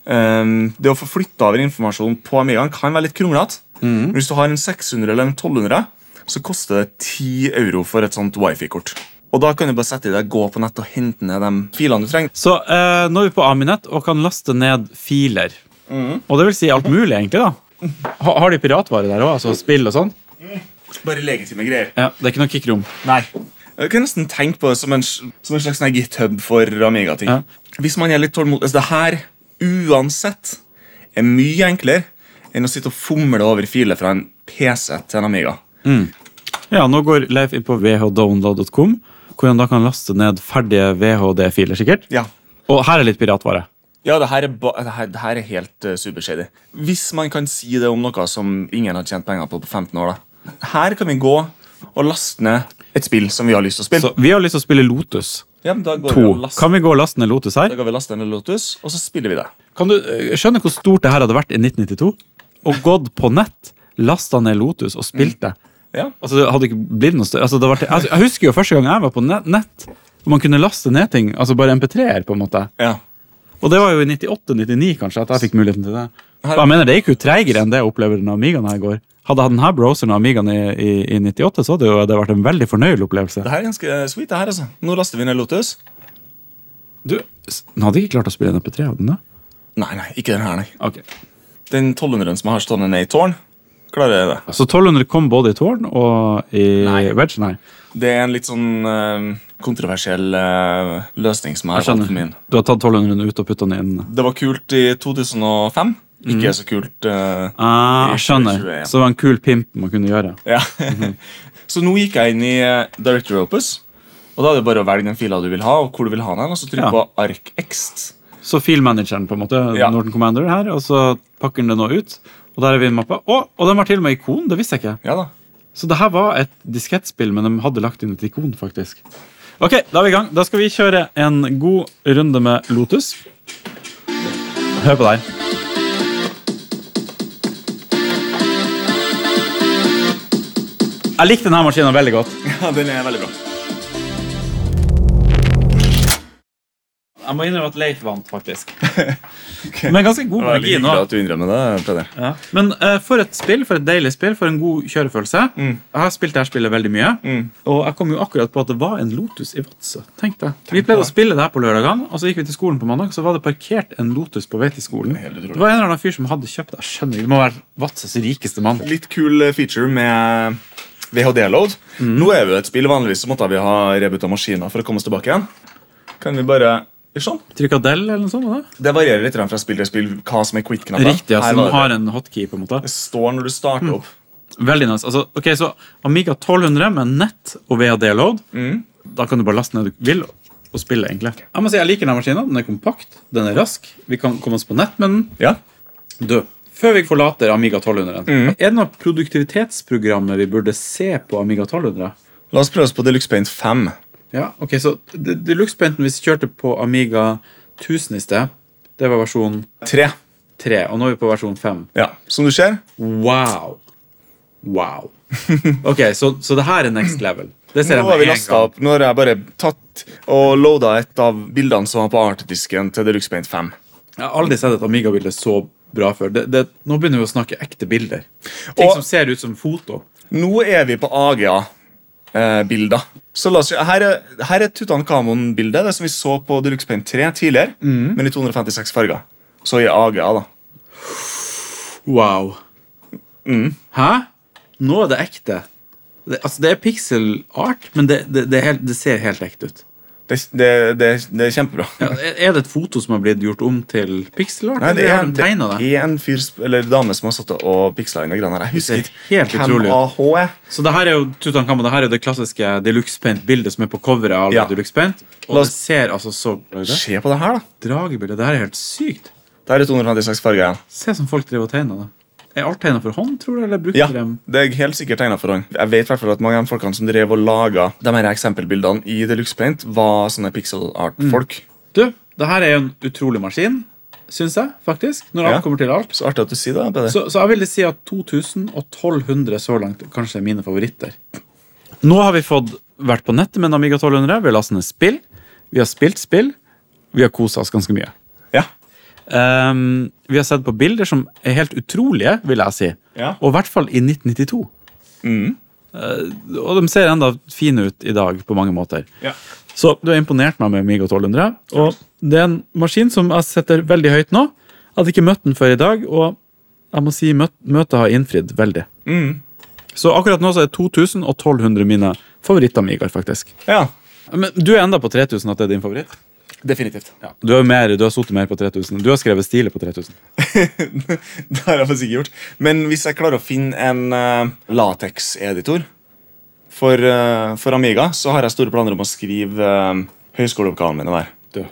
Um, det å få flytta over informasjon på Amigaen kan være litt kronglete. Men hvis du har en 600 eller en 1200, så koster det 10 euro for et sånt wifi-kort. Og da kan du bare sette i deg, gå på nett og hente ned de filene du trenger. Så eh, nå er vi på Aminet og kan laste ned filer. Og det vil si alt mulig, egentlig. da. Ha, har de piratvare der òg? Altså spill og sånn? Bare legitime greier. Ja, Det er ikke noe kickrom. Nei. Jeg kan nesten tenke på det som en, som en slags sånn GitHub for Amiga-ting. Ja. Hvis man er litt tålmodig altså Det her uansett er mye enklere enn å sitte og fomle over filer fra en PC til en Amiga. Ja, Nå går Leif inn på vhdownload.com, hvor han da kan laste ned ferdige VHD-filer. sikkert. Ja, Og her er litt piratvare. ja det, her er det, her, det her er helt uh, supershady. Hvis man kan si det om noe som ingen har tjent penger på på 15 år. da. Her kan vi gå og laste ned et spill som vi har lyst til å spille. Så Vi har lyst til å spille Lotus ja, men da går 2. vi Kan vi gå og laste ned Lotus her? da går vi laste ned Lotus, og så spiller vi det. Kan du eh, skjønne hvor stort det her hadde vært i 1992? Og gått på nett, lasta ned Lotus og spilt det? Ja, Altså, det hadde ikke blitt noe større. Altså, det var altså, jeg husker jo første gang jeg var på nett, hvor man kunne laste ned ting. Altså bare MP3-er, på en måte. ja. Og det var jo i 98-99 kanskje at jeg fikk muligheten til det. Her- jeg mener Det gikk jo treigere enn det jeg opplever når Amigaen her går. Hadde jeg denne browseren og Amigaen i, i, i 98, så hadde jo det vært en veldig fornøyelig opplevelse. Det her er ganske sweet, det her, altså. Nå laster vi ned Lotus. Du, Den hadde ikke klart å spille en MP3 av den, da? Nei, nei, ikke den her, nei. Okay. Den 1200-en som jeg har stående ned i tårn, klarer jeg det. Så 1200 kom både i Tårn og i Nei. Wedge? Nei. Det er en litt sånn uh, kontroversiell uh, løsning som jeg Jeg har valgt min. skjønner. Du har tatt 1200 ut og putta den inn? Det var kult i 2005. Ikke så kult uh, Ah, skjønner. 2021. Så det var en kul pimp man kunne gjøre. Ja. så nå gikk jeg inn i Director Opus. Og da er det bare å velge den fila du vil ha, og hvor du vil ha den, og så trykk Ja. på ArkExt. Så filmanageren, på en måte, Ja. Norton Commander her, og så pakker den det nå ut. Og der er vinmappa. Å, og den var til og med ikon! Det visste jeg ikke. Ja da. Så det her var et diskettspill, men de hadde lagt inn et ikon, faktisk. Ok, da er vi i gang. Da skal vi kjøre en god runde med Lotus. Hør på deg. Jeg likte denne maskinen veldig godt. Ja, den er veldig bra. Jeg må innrømme at Leif vant, faktisk. Men ganske god hyggelig nå. at du innrømmer det, Peder. Ja. Men uh, for et spill, for et deilig spill, for en god kjørefølelse. Mm. Jeg har spilt dette spillet veldig mye, og jeg kom jo akkurat på at det var en Lotus i Vadsø. Tenk deg. Vi pleide å spille det her på lørdagene, og så gikk vi til skolen på mandag, så var det parkert en Lotus på vei til skolen. Det. Det var en eller annen fyr som hadde kjøpt det. Jeg skjønner Det må være Vadsøs rikeste mann. Litt kul eh, feature med VHD-load. Nå er vi jo et spill, vanligvis så måtte vi ha rebuta maskiner for å komme oss tilbake igjen. Kan vi bare sånn? Trykadell eller noe sånt? Da. det? Varierer litt fra spill til spill hva som er quit-knappen. Riktig, Her altså, var den har en hotkey, på en måte. Det står når du starter opp. Veldig nice. Altså, ok, så Amiga 1200 med nett og VAD-load. Mm. Da kan du bare laste ned det du vil og spille, egentlig. Jeg må si, jeg liker denne maskinen. Den er kompakt, den er rask. Vi kan komme oss på nett med den. Ja. Du, før vi forlater Amiga 1200, Mm. er det noe produktivitetsprogrammet vi burde se på Amiga 1200? La oss prøve oss på Deluxe Paint 5. Ja, ok, så de- Deluxe-painten vi kjørte på Amiga 1000 i sted, det var versjon 3. 3, og nå er vi på versjon 5. Ja. Som du ser, Wow! Wow. Ok, så, så det her er next level. Det ser jeg Nå har vi gang. opp, nå har jeg bare tatt og loada et av bildene som var på artdisken til Deluxe Paint 5. Jeg har aldri sett et Amiga-bilde så bra før. Det, det, nå begynner vi å snakke ekte bilder. Ting Og- som ser ut som foto. Nå er vi på AGA-bilder. Så la oss, her er, her er Tutankhamon-bildet, det som vi så på Deluxe Paint 3 tidligere, men i 256 farger. Så i AGA, da. Wow. Hæ? Nå er det ekte. Det, altså, det er pixel art, men det, det, det, helt, det ser helt ekte ut. Det, det, det, det er kjempebra. Ja, er- er det et foto som har blitt gjort om til pixel art? Nei, det er, det er en fyr eller dame som har satt og piksla inn greiene. Jeg husker helt utrolig er. Så det her er jo Tutankhamon, det her er det klassiske Deluxe Paint-bildet som er på coveret av Ja. Deluxe Paint. Og La oss- ser altså så Se på det her, da. Dragebildet. Det her er helt sykt. Det her er 256 farger igjen. Se som folk driver og tegner det. Er alt tegnet for hånd, tror du, eller brukte Ja, de det er helt sikkert tegnet for hånd. Jeg vet i at mange av de folkene som drev og laga de her eksempelbildene i Deluxe Paint, var sånne pixel art-folk. Du, det her er jo en utrolig maskin, syns jeg, faktisk. Når alt Ja. kommer til alt. Så artig at du sier det. Peder. Så, så jeg ville si at 2000 og 1200 så langt kanskje er mine favoritter. Nå har vi fått vært på nettet med en Amiga 1200. Vi har lastet ned spill. Vi har spilt spill. Vi har kosa oss ganske mye. Ehm, vi har sett på bilder som er helt utrolige, vil jeg si. Ja. Og i hvert fall i 1992. Eh, og de ser enda fine ut i dag på mange måter. Ja. Så du har imponert meg med Migo 1200. Og det er en maskin som jeg setter veldig høyt nå. Jeg hadde ikke møtt den før i dag, og jeg må si møt, møtet har innfridd veldig. Så akkurat nå så er 2000 og 1200 mine favoritt-Amigaer, faktisk. ja. Men du er enda på 3000 at det er din favoritt? Definitivt. Ja. Du har mer, du har sittet mer på 3000. Du har skrevet stile på 3000. det har jeg faktisk ikke gjort. Men hvis jeg klarer å finne en uh, latex-editor for, uh, for Amiga, så har jeg store planer om å skrive uh, høyskoleoppgavene mine der. Du.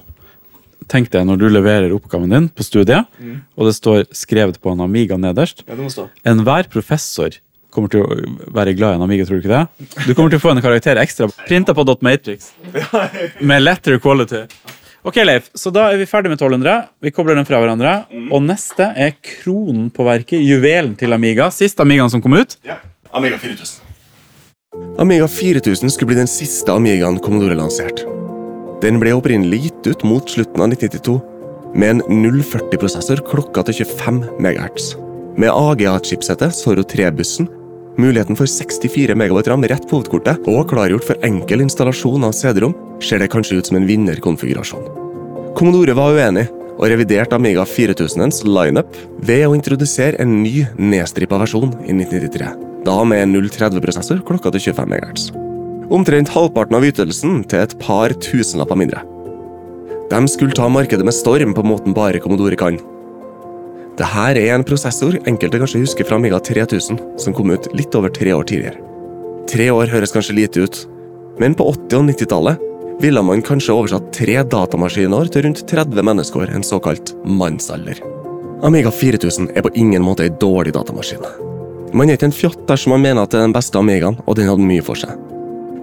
Tenk deg når du leverer oppgaven din på studiet, og det står skrevet på en Amiga nederst. Ja, det må stå. Enhver professor kommer til å være glad i en Amiga, tror du ikke det? Du kommer til å få en karakter ekstra. Printa på .matrix. Med letter quality. Ok, Leif, så da er vi ferdig med 1200. Vi kobler den fra hverandre. Og neste er kronen på verket, juvelen til Amiga. Siste Amigaen som kom ut. Ja. Amiga 4000. Amiga 4000 skulle bli den siste Amigaen Commodore lanserte. Den ble opprinnelig gitt ut mot slutten av 1992 med en 040-prosessor klokka til 25 MHz. Med AGA-chipsettet Zorro 3-bussen, muligheten for 64 MB ram rett på hovedkortet og klargjort for enkel installasjon av CD-rom, ser det kanskje ut som en vinnerkonfigurasjon. Commodore var uenig og reviderte Amiga 4000-ens lineup ved å introdusere en ny nedstrippa versjon i 1993. Da med 030-prosessor klokka til 25 MHz. Omtrent halvparten av ytelsen til et par tusenlapper mindre. De skulle ta markedet med storm på måten bare Commodore kan. Dette er en prosessor enkelte kanskje husker fra Amiga 3000, som kom ut litt over tre år tidligere. Tre år høres kanskje lite ut, men på 80- og 90-tallet ville man kanskje oversatt tre datamaskinår til rundt 30 menneskeår, en såkalt mannsalder. Amiga 4000 er på ingen måte ei dårlig datamaskin. Man er ikke en fjott dersom man mener at det er den beste Amigaen, og den hadde mye for seg.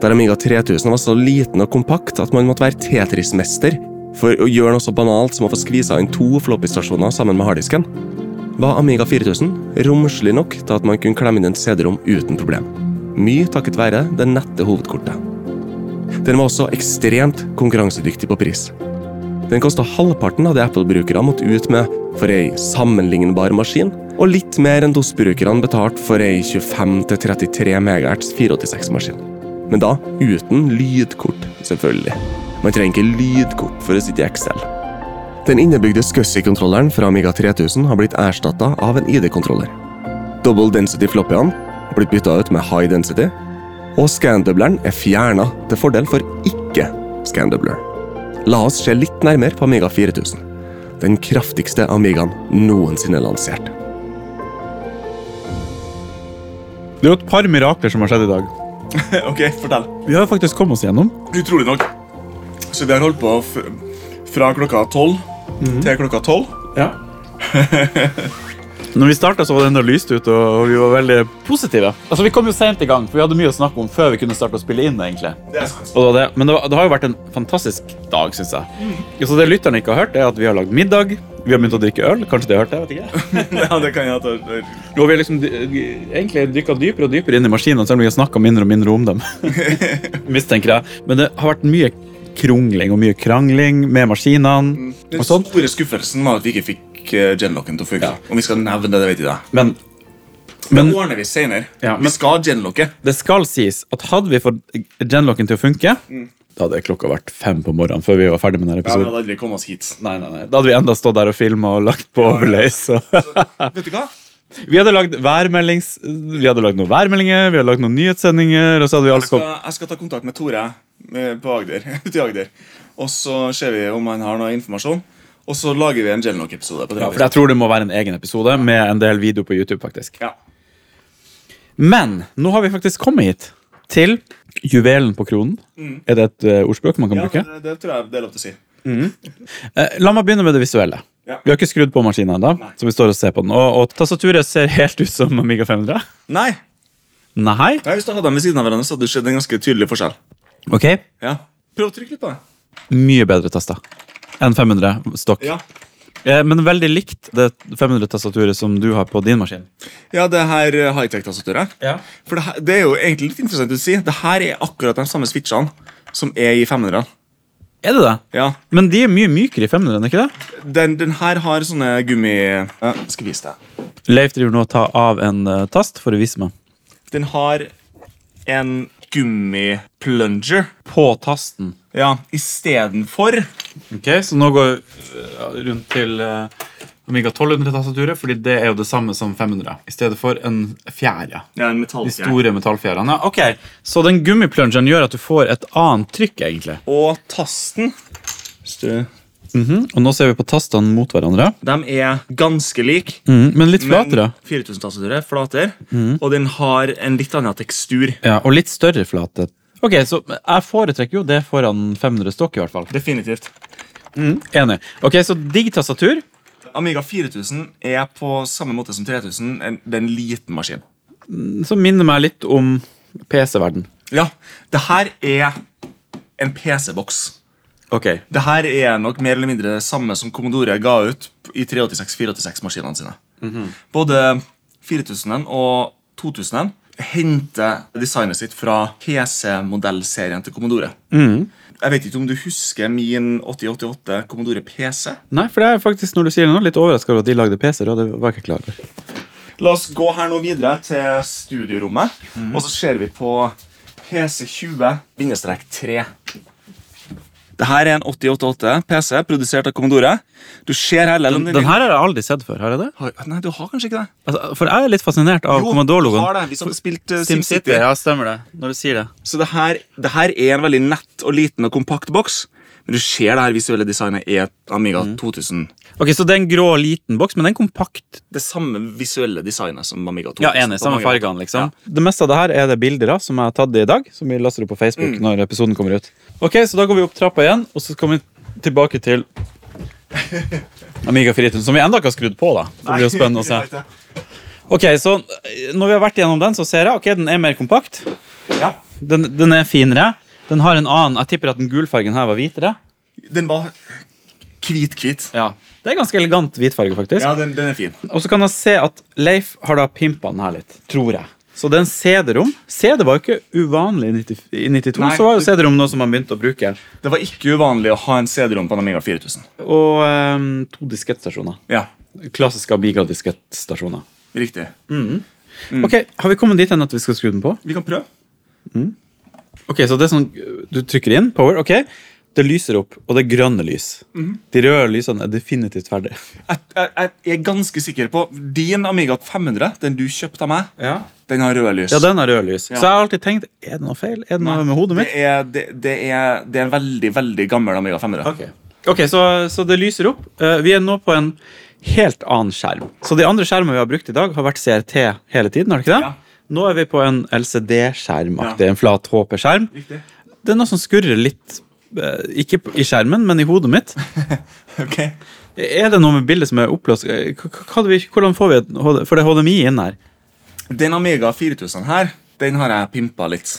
Der Amiga 3000 var så liten og kompakt at man måtte være Tetris-mester for å gjøre noe så banalt som å få skvisa inn to floppy-stasjoner sammen med harddisken, var Amiga 4000 romslig nok til at man kunne klemme inn en CD-rom uten problem. Mye takket være det nette hovedkortet. Den var også ekstremt konkurransedyktig på pris. Den kosta halvparten av det Apple-brukere måtte ut med for ei sammenlignbar maskin, og litt mer enn DOS-brukerne betalte for ei 25-33 MHz 486-maskin. Men da uten lydkort, selvfølgelig. Man trenger ikke lydkort for å sitte i Excel. Den innebygde SCSI-kontrolleren fra Amiga 3000 har blitt erstatta av en ID-kontroller. Double density floppyene har blitt bytta ut med high density, og scandubleren er fjerna til fordel for ikke scandubler. La oss se litt nærmere på Amiga 4000. Den kraftigste Amigaen noensinne lansert. Det er jo et par mirakler som har skjedd i dag. ok, fortell. Vi har faktisk kommet oss gjennom. Utrolig nok. Så vi har holdt på f fra klokka tolv til klokka tolv. Ja. Når vi starta, var det enda lyst ut, og vi var veldig positive. Altså, Vi kom jo sent i gang, for vi hadde mye å snakke om før vi kunne starte å spille inn. egentlig. Det. Og det var det. Men det, var, det har jo vært en fantastisk dag, syns jeg. Så det lytterne ikke har hørt, er at vi har lagd middag. Vi har begynt å drikke øl. Kanskje de har hørt det? vet ikke. ja, det kan jeg ta. Har vi liksom egentlig dykka dypere og dypere inn i maskinene, selv om vi har snakka mindre og mindre om dem. Mistenker jeg. Men det har vært mye krongling og mye krangling med maskinene. Den sånn. store skuffelsen var at vi ikke fikk eh, genlocken til å funke. Om vi skal nevne det, vet jeg. Men, Men det ordner vi senere. Ja, men- Vi skal genlocke. det skal sies at hadde vi fått genlocken til å funke, da hadde klokka vært fem på morgenen før vi var ferdig med denne Ja, da hadde vi kommet oss hit. Nei, nei, nei. Da hadde vi enda stått der og filma og lagt på overlays. Så. Vet du hva? vi hadde lagd værmeldings... Vi hadde lagd noen værmeldinger, vi hadde lagd noen nyhetssendinger, og så hadde vi Jeg alt skal, jeg skal ta kontakt med Tore på Agder, ute i Agder. Og så ser vi om han har noe informasjon. Og så lager vi en Jelnok-episode. Ja, for jeg tror det må være en egen episode med en del video på YouTube, faktisk. Ja. Men nå har vi faktisk kommet hit til juvelen på kronen. Er det et uh, ordspråk man kan Ja, bruke? det, det tror jeg det er lov til å si. Eh, la meg begynne med det visuelle. Ja. Vi har ikke skrudd på maskinen ennå, så vi står og ser på den. Og, og tastaturet ser helt ut som Amiga 500. Nei. Nei? Nei, Hvis du hadde dem ved siden av hverandre, så hadde det skjedd en ganske tydelig forskjell. Ok, Ja. Prøv å trykke litt på det. Mye bedre tester enn 500 stokk. Ja. Eh, men veldig likt det 500-tastaturet som du har på din maskin. Ja, det her eh, high-tech-tastaturet. Ja. For det, her, det er jo egentlig litt interessant å si. Det her er akkurat de samme switchene som er i 500. Er det det? Ja. Men de er mye mykere i 500, er ikke det? Den, den her har sånne gummi... Ja, jeg skal vise deg. Leif driver nå og tar av en uh, tast for å vise meg. Den har en gummiplunger. På tasten. Ja, istedenfor Ok, Så nå går vi eh, rundt til eh, Amiga 1200-tastaturet, fordi det er jo det samme som 500. I stedet for en fjære. ja. en De metallfjær. store metallfjærene. Ok, Så den gummiplungeren gjør at du får et annet trykk, egentlig. Og tasten Hvis du Mhm, Og nå ser vi på tastene mot hverandre. De er ganske like. Mhm, men litt flatere. 4000-tastaturet flater, flatere, og den har en litt annen tekstur. Ja, Og litt større flate. Ok, Så jeg foretrekker jo det foran 500 stokk, i hvert fall. Definitivt. Enig. Ok, Så digg tastatur. Amiga 4000 er på samme måte som 3000 en, det er en liten maskin. Som minner meg litt om PC-verden. Ja, det her er en PC-boks. Ok. Det her er nok mer eller mindre det samme som Commodore ga ut i 386-486-maskinene sine. Både 4000 og 2000 henter designet sitt fra PC-modellserien til Commodore. Jeg vet ikke om du husker min 8088 Commodore PC? Nei, for det er faktisk, når du sier det nå, litt overraska over at de lagde PC-er. og det var ikke klar over. La oss gå her nå videre til studiorommet, og så ser vi på PC20-3. Det her er en 8088 PC produsert av Commodore. Du ser her Den, den her har jeg aldri sett før. har jeg det? Har- Nei, du har kanskje ikke det? Altså, for jeg er litt fascinert av Commodore-logoen. du har det. Hvis du spilt uh, SimCity. Ja, stemmer det. Når du sier det. Så det her, det her er en veldig nett og liten og kompakt boks. Men du ser det her visuelle designet er Amiga Amiga 2000. Ok, Så det er en grå, liten boks, men den er kompakt. Det samme visuelle designet som Amiga 2000. Ja, enig. Samme fargene, liksom. liksom. Det meste av det her er det bilder av som jeg har tatt i dag. Som vi laster opp på Facebook når episoden kommer ut. Ok, Så da går vi opp trappa igjen, og så kommer vi tilbake til Amiga 4000, som vi ennå ikke har skrudd på. da. Det blir jo spennende å se. Ok, så eh, Når vi har vært gjennom den, så ser jeg ok, den er mer kompakt. Ja. Den, den er finere. Den har en annen Jeg tipper at den gulfargen her var hvitere. Den var hvit-hvit. Ja. Det er ganske elegant hvitfarge, faktisk. Ja, den, den er fin. Og så kan jeg se at Leif har da pimpa den her litt, tror jeg. Så det er en CD-rom. CD var jo ikke uvanlig i 90 92. Nei, så var jo CD-rom noe som man begynte å bruke. Det var ikke uvanlig å ha en CD-rom på en Amiga 4000. Og um, to diskettstasjoner. Ja, Klassiske Amiga-diskettstasjoner. riktig. Ok, Har vi kommet dit hen at vi skal skru den på? Vi kan prøve. Ok, så det er sånn, Du trykker inn, power, ok. Det lyser opp, og det er grønne lys. De røde lysene er definitivt ferdig. Jeg, jeg, jeg er ganske sikker på Din Amiga 500, den du kjøpte av meg, den har røde lys. Ja, den har røde lys. Ja. Så jeg har alltid tenkt er det noe feil? Er det noe med hodet det mitt? er, det, det, er, det er en veldig, veldig gammel Amiga 500. Ok, okay så, så det lyser opp. Eh, vi er nå på en helt annen skjerm. Så de andre skjermene vi har brukt i dag, har vært CRT hele tiden. har det ikke det? Ja. Nå er vi på en LCD-skjermaktig, en flat HP-skjerm. Det er noe som skurrer litt, ikke i skjermen, men i hodet mitt. Ok. Er det noe med bildet som er oppløst? Eh, Hvordan får vi HD For det HDMI inn her. Den Amiga 4000 her, den har jeg pimpa litt.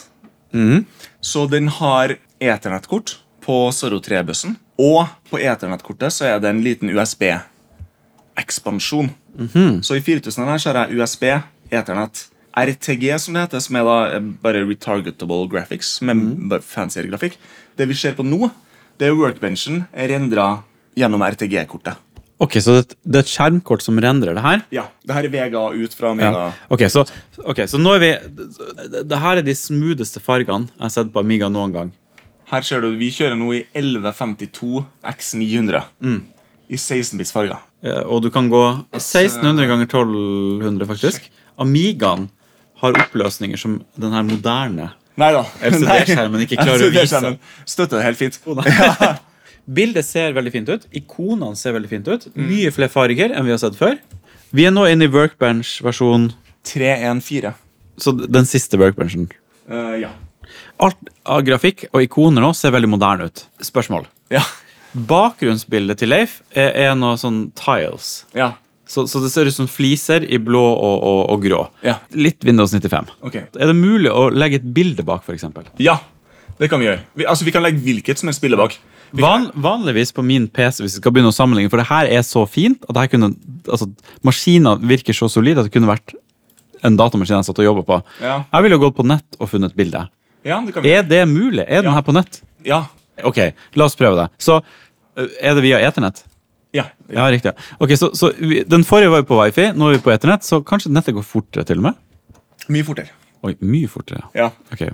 Så den har eternettkort på Zorro 3-bussen. Og på Ethernet-kortet så er det en liten USB-ekspansjon. Så i 4000 her så har jeg USB, Ethernet, RTG, som det heter, som er da eh, bare retargetable graphics, med bare fancier grafikk. Det vi ser på nå, det er workbenchen rendra gjennom RTG-kortet. Ok, Så det, det er et skjermkort som rendrer det her? Ja, det her er Vega ut fra Amiga. Ok, så, ok, så nå er vi det, det her er de smootheste fargene jeg har sett på Amiga noen gang. Her ser du, Vi kjører nå i 1152 X900 i 16-bits farger. Ja, Og du kan gå 1600 ganger 1200, faktisk. Amigaen har oppløsninger som den her moderne LCD-skjermen ikke klarer å vise. Støtter det helt fint. Bildet ser veldig fint ut. Ikonene ser veldig fint ut. Mye flere farger enn vi har sett før. Vi er nå inne i Workbench-versjon, 314. så den siste Workbenchen. Uh, ja. Alt av grafikk og ikoner nå ser veldig moderne ut. Spørsmål. Ja. Bakgrunnsbildet til Leif er, er noe sånn tiles. Ja. Så, så det ser ut som fliser i blå og, og, og grå. Ja. Litt Windows 95. Okay. Er det mulig å legge et bilde bak, f.eks.? Ja, det kan vi gjøre. Vi, altså, vi kan legge hvilket som helst bilde bak. Van, vanligvis på min PC, hvis vi skal begynne å sammenligne, for det her er så fint at det kunne, altså, maskiner virker så solide at det kunne vært en datamaskin jeg satt og jobbet på. Ja. Jeg ville gått på nett og funnet et bilde. Ja, det. Er det mulig? Er den Ja. her på nett? Ja. Ok, la oss prøve det. Så er det via Ethernet? Ja. Ja, riktig. Ok, så, så vi, Den forrige var jo på wifi, nå er vi på eternett, så kanskje nettet går fortere til og med? Mye fortere. Oi, mye fortere. Ja. Ok,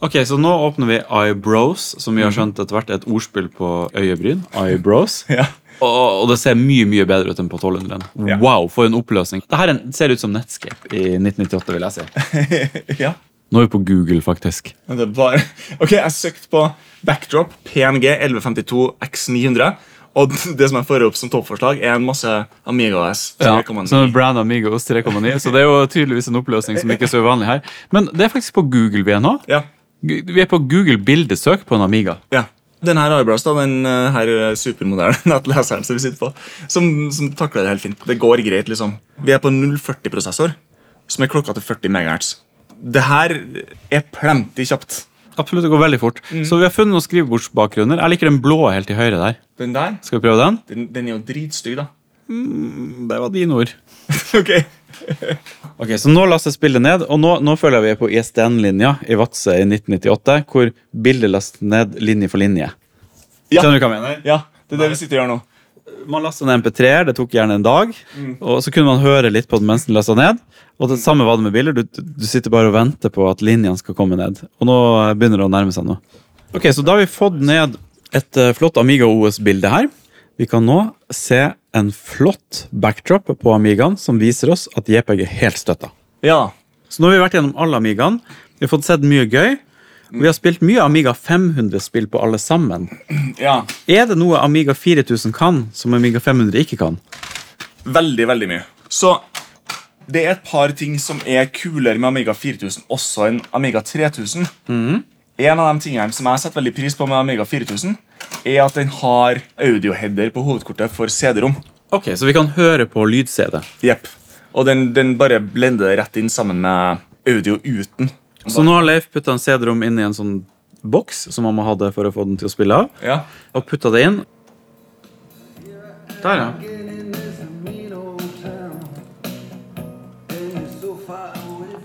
Ok, så nå åpner vi Eyebrows, som vi har skjønt etter hvert er et ordspill på øyebryn. Eyebrows. Ja. Og, det ser mye mye bedre ut enn på 1200. Ja. Wow, for en oppløsning. Dette ser ut som Netscape i 1998, vil jeg si. ja. Nå er vi på Google, faktisk. Det bare... Ok, jeg søkte på backdrop PNG 1152 X900. Og det som jeg får opp som toppforslag, er en masse Amiga OS. Ja, 3,9. som er Brand Amigos 3,9, så det er jo tydeligvis en oppløsning som ikke er så uvanlig her. Men det er faktisk på Google vi er nå. Ja. Vi er på Google bildesøk på en Amiga. ja. Den her Eyebrows, da, den eh, her supermoderne nettleseren som vi sitter på, som, som takler det helt fint. Det går greit, liksom. Vi er på 040-prosessor, som er klokka til 40 MHz. Det her er plenty kjapt. Absolutt, det går veldig fort. Så vi har funnet noen skrivebordsbakgrunner. Jeg liker den blå helt til høyre der. Den der, Skal vi prøve den? den, den er jo dritstygg, da. Det var dine ord. ok. Ok, Så nå lastes bildet ned, og nå, nå føler jeg vi er på ISDN-linja i Vadsø i 1998, hvor bildet lastes ned linje for linje. Ja. Skjønner du hva jeg mener? Ja, det er det vi sitter og gjør nå. Man lastet ned MP3-er, det tok gjerne en dag, og så kunne man høre litt på den mens den lastet ned. Og det samme var det med bilder, du, du sitter bare og venter på at linjene skal komme ned. Og nå begynner det å nærme seg nå. Ok, så da har vi fått ned et eh, flott Amiga OS-bilde her. Vi kan nå se en flott backdrop på Amigaen som viser oss at JPEG er helt støtta. Ja. Så nå har vi vært gjennom alle Amigaen. Vi har fått sett mye gøy. Vi har spilt mye Amiga 500-spill på alle sammen. ja. Er det noe Amiga 4000 kan, som Amiga 500 ikke kan? Veldig, veldig mye. Så det er et par ting som er kulere med Amiga 4000 også enn Amiga 3000. En av de tingene som jeg setter veldig pris på med Amiga 4000, er at den har audioheader på hovedkortet for CD-rom. Ok, Så vi kan høre på lyd-CD. Jepp. Og den, den bare blender rett inn sammen med audio uten. Så nå har Leif putta en CD-rom inn i en sånn boks som mamma hadde for å få den til å spille av. Ja. Og putta det inn. Der, ja.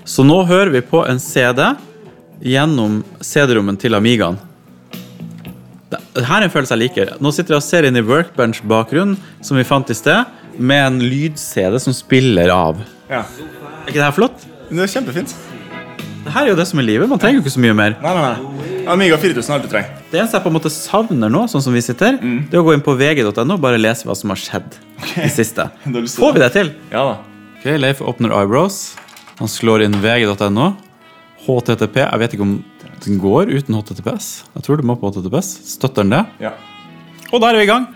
Så nå hører vi på en CD gjennom CD-rommen til Amigaen. Her er en følelse jeg liker. Nå sitter jeg og ser inn i Workbench-bakgrunnen, som vi fant i sted, med en lyd-CD som spiller av. ja. Er ikke det her flott? Det er kjempefint. Det her er jo det som er livet. Man trenger jo ikke så mye mer. Nei, nei, nei. Amiga 4000 er alt du trenger. Det eneste jeg på en måte savner nå, sånn som vi sitter, det er å gå inn på vg.no og bare lese hva som har skjedd i siste. Får vi det til? Ja da. Ok, Leif åpner Eyebrows. Han slår inn vg.no. HTTP. Jeg vet ikke om den går uten HTTPS. Jeg tror du må på HTTPS. Støtter den det? Ja. Og da er vi i gang.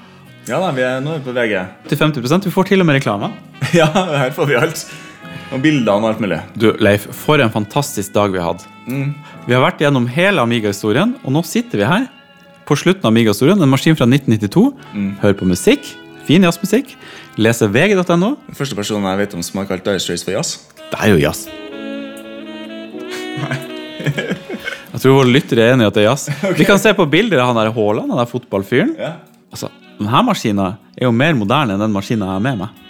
Ja da, vi er nå er vi på VG. Til 50% Vi får til og med reklame. Ja, her får vi alt. Og bildene og alt mulig. Du, Leif, for en fantastisk dag vi har hatt. Vi har vært gjennom hele Amiga-historien, og nå sitter vi her på slutten av Amiga-historien. En maskin fra 1992. Hører på musikk, fin jazzmusikk. Leser vg.no. Første personen jeg vet om som har kalt Dire Straits for jazz. Det er jo jazz. Jeg tror våre lyttere er enig i at det er jazz. Vi kan se på bilder av han der Haaland, han der fotballfyren. Ja. Altså, denne maskinen er jo mer moderne enn den maskinen jeg har med meg.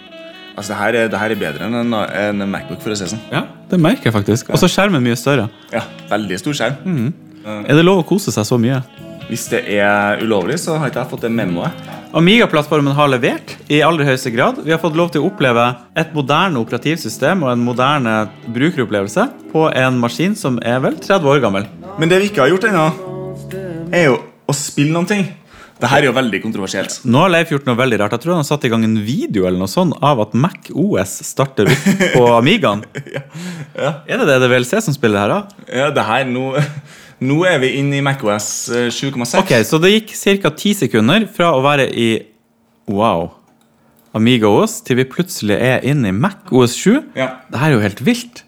Altså, det her, er, det her er bedre enn en, en Macbook, for å si det sånn. Ja, Det merker jeg faktisk. Og så skjermen mye større. Ja, Veldig stor skjerm. Er det lov å kose seg så mye? Hvis det er ulovlig, så har ikke jeg fått det memoet. Amiga-plattformen har levert i aller høyeste grad. Vi har fått lov til å oppleve et moderne operativsystem og en moderne brukeropplevelse på en maskin som er vel 30 år gammel. Men det vi ikke har gjort ennå, er jo å spille noen ting. Det her er jo veldig kontroversielt. Nå har Leif gjort noe veldig rart. Jeg tror han har satt i gang en video eller noe sånt av at Mac OS starter opp på Amigaen. Er det det det DVLC som spiller her, da? Ja, det her, nå, nå er vi inne i MacOS eh, 7,6. Ok, Så det gikk ca. 10 sekunder fra å være i wow, Amiga OS til vi plutselig er inne i Mac OS 7. Ja. Det her er jo helt vilt.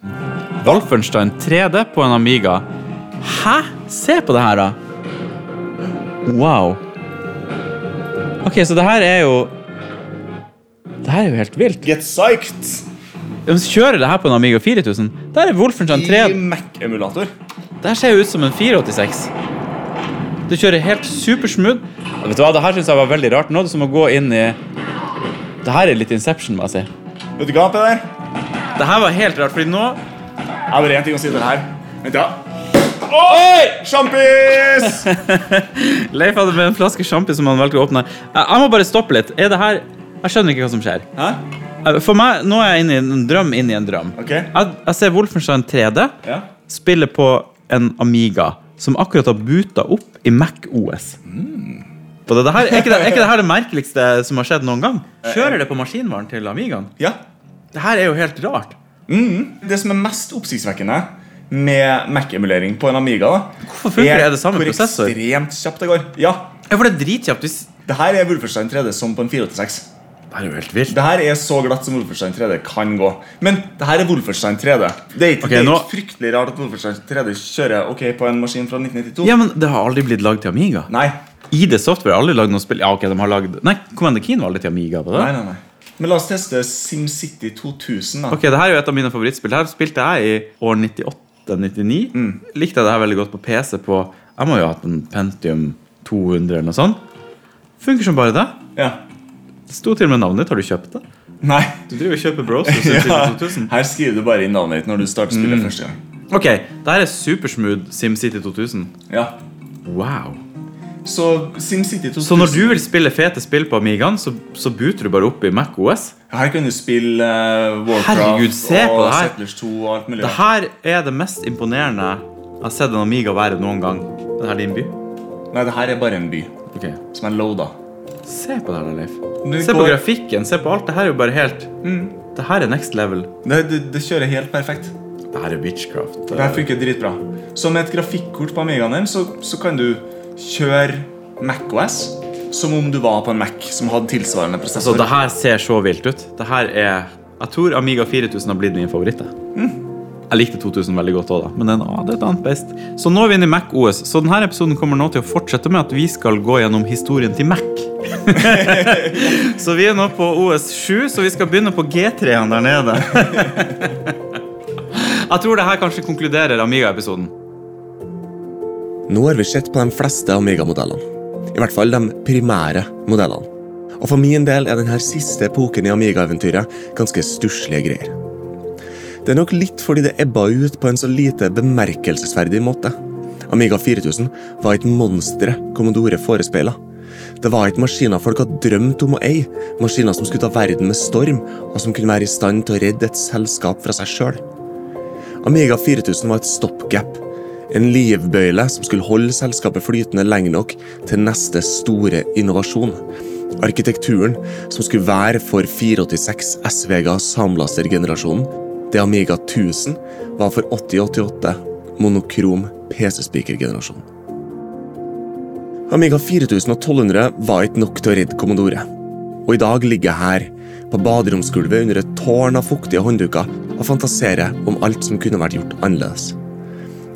Wolfenstein 3D på en Amiga. Hæ? Se på det her, da. Wow. Ok, så det her er jo Det her er jo helt vilt. Get psyched! De kjører det her på en Amiga 4000. Der er Wolfenstein 3 I Mac-emulator. Det her ser jo ut som en 486. Du kjører helt supersmooth. Vet du hva, Det her synes jeg var veldig rart. Nå er det som å gå inn i Det her er litt Inception, må jeg si. Vet du hva, Peder? Det her var helt rart, fordi nå Jeg har bare én ting å si til det her. Vent, ja. Oi! Sjampis! Leif hadde med en flaske sjampis som han valgte å åpne. Jeg, må bare stoppe litt. Er det her Jeg skjønner ikke hva som skjer. Hæ? Eh, For meg, Nå er jeg inne i en drøm inni en drøm. Okay. Jeg, jeg ser Wolfenstein 3D Ja. spille på en Amiga som akkurat har buta opp i Mac OS. Og det, det her, er, ikke det, er ikke det her det merkeligste som har skjedd noen gang? Kjører det på maskinvaren til Amigaen? ja. Det her er jo helt rart. Det som er mest oppsiktsvekkende med Mac-emulering på en Amiga, da, Hvorfor funker det? Er det samme hvor prosessor? ekstremt kjapt det går. Ja, Ja, for det er dritkjapt. Hvis... det her er Wolfenstein 3D som på en 486. Det her er jo helt vilt. Det her er så glatt som Wolfenstein 3D kan gå. Men det her er Wolfenstein 3D. Det er ikke, okay, det er nå- fryktelig rart at Wolfenstein 3D kjører ok på en maskin fra 1992. Ja, men det har aldri blitt lagd til Amiga. Nei. ID Software har aldri lagd noe spill. Ja, ok, de har lagd... Nei, Commander Keen var aldri til Amiga. på det? nei, nei, nei. Men la oss teste SimCity 2000. da Ok, det her er jo et av mine favorittspill. Her spilte jeg i år 98-99. Likte jeg det her veldig godt på PC på Jeg må jo ha hatt en Pentium 200 eller noe sånt. Funker som bare det. Ja. Det sto til og med navnet ditt. Har du kjøpt det? Nei. Du driver og kjøper Bros Ja. Her skriver du bare inn navnet ditt når du starter spillet første gang. Ok, det her er supersmooth SimCity 2000. Ja. Wow. Så SimCity 2000 Så når du vil spille fete spill på Amigaen, så, så booter du bare opp i Mac OS? Her kan du spille uh, Warcraft Herregud, se på og det her. Settlers 2 og alt mulig. Det her er det mest imponerende jeg har sett en Amiga være noen gang. Det her er din by? Nei, det her er bare en by okay. som er loada. Se på det her, Leif. Se på grafikken. Se på alt. Det her er jo bare helt Det her er next level. Det, det, det kjører helt perfekt. Det her er Witchcraft. Det her funker dritbra. Så med et grafikkort på Amigaen din, så, så kan du kjøre MacOS som om du var på en Mac som hadde tilsvarende Altså, prosessor. det her ser så vilt ut. Det her er Jeg tror Amiga 4000 har blitt min favoritt. jeg. Jeg likte 2000 veldig godt òg. Men den, er et annet beist. Så nå er vi inne i Mac OS. Så denne episoden kommer nå til å fortsette med at vi skal gå gjennom historien til Mac. så vi er nå på OS 7, så vi skal begynne på G3-en der nede. Jeg tror det her kanskje konkluderer Amiga-episoden. Nå har vi sett på de fleste Amiga-modellene. I hvert fall de primære modellene. Og for min del er denne siste epoken i Amiga-eventyret ganske stusslige greier. Det er nok litt fordi det ebba ut på en så lite bemerkelsesverdig måte. Amiga 4000 var et monster Commodore forespeila. Det var ikke maskiner folk hadde drømt om å eie, maskiner som skulle ta verden med storm, og som kunne være i stand til å redde et selskap fra seg sjøl. Amiga 4000 var et stopgap. En livbøyle som skulle holde selskapet flytende lenge nok til neste store innovasjon. Arkitekturen som skulle være for 486 S-Vega samlastergenerasjonen. Det Amiga 1000 var for 8088 monokrom PC-speaker-generasjonen. Amiga 4200 var ikke nok til å redde Commodore. Og i dag ligger jeg her, på baderomsgulvet under et tårn av fuktige håndduker, og fantaserer om alt som kunne vært gjort annerledes.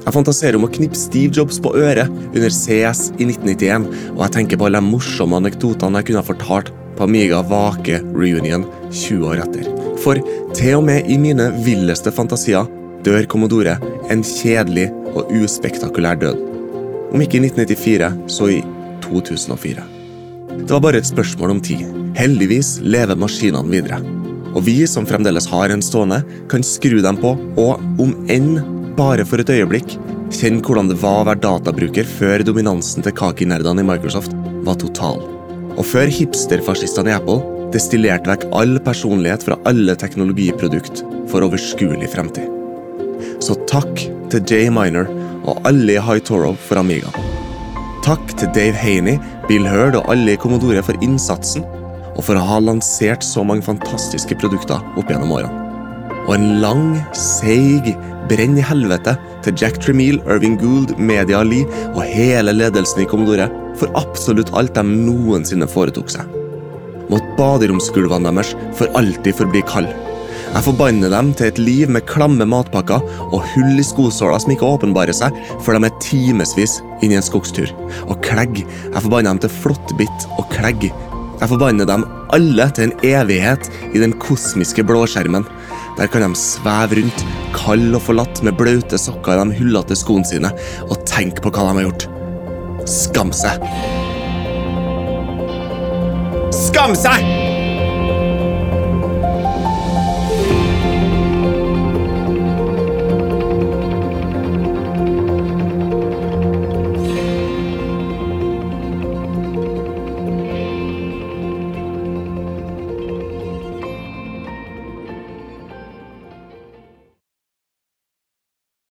Jeg fantaserer om å knippe Steve Jobs på øret under CS i 1991, og jeg tenker på alle de morsomme anekdotene jeg kunne ha fortalt på Amiga Vake Reunion 20 år etter. For til og med i mine villeste fantasier dør Commodore en kjedelig og uspektakulær død. Om ikke i 1994, så i 2004. Det var bare et spørsmål om tid. Heldigvis lever maskinene videre. Og vi som fremdeles har en stående, kan skru dem på, og om enn bare for et øyeblikk, kjenne hvordan det var å være databruker før dominansen til kakinerdene i Microsoft var total. Og før hipsterfascistene i Apple destillerte vekk all personlighet fra alle teknologiprodukt for overskuelig fremtid. Så takk til Jay Miner og alle i High Toro for Amiga. Takk til Dave Haney, Bill Heard og alle i Commodore for innsatsen, og for å ha lansert så mange fantastiske produkter opp gjennom årene. Og en lang, seig brenn i helvete til Jack Tremiel, Irving Gould, Media Lee og hele ledelsen i Commodore for absolutt alt de noensinne foretok seg. Måtte baderomsgulvene deres for alltid forbli kalde. Jeg forbanner dem til et liv med klamme matpakker og hull i skosåla som ikke åpenbarer seg før de er timevis inne i en skogstur. Og klegg. Jeg forbanner dem til flåttbitt og klegg. Jeg forbanner dem alle til en evighet i den kosmiske blåskjermen. Der kan de sveve rundt, kald og forlatt med blaute sokker i de hullete skoene sine, og tenk på hva de har gjort. Skam seg! Skam seg!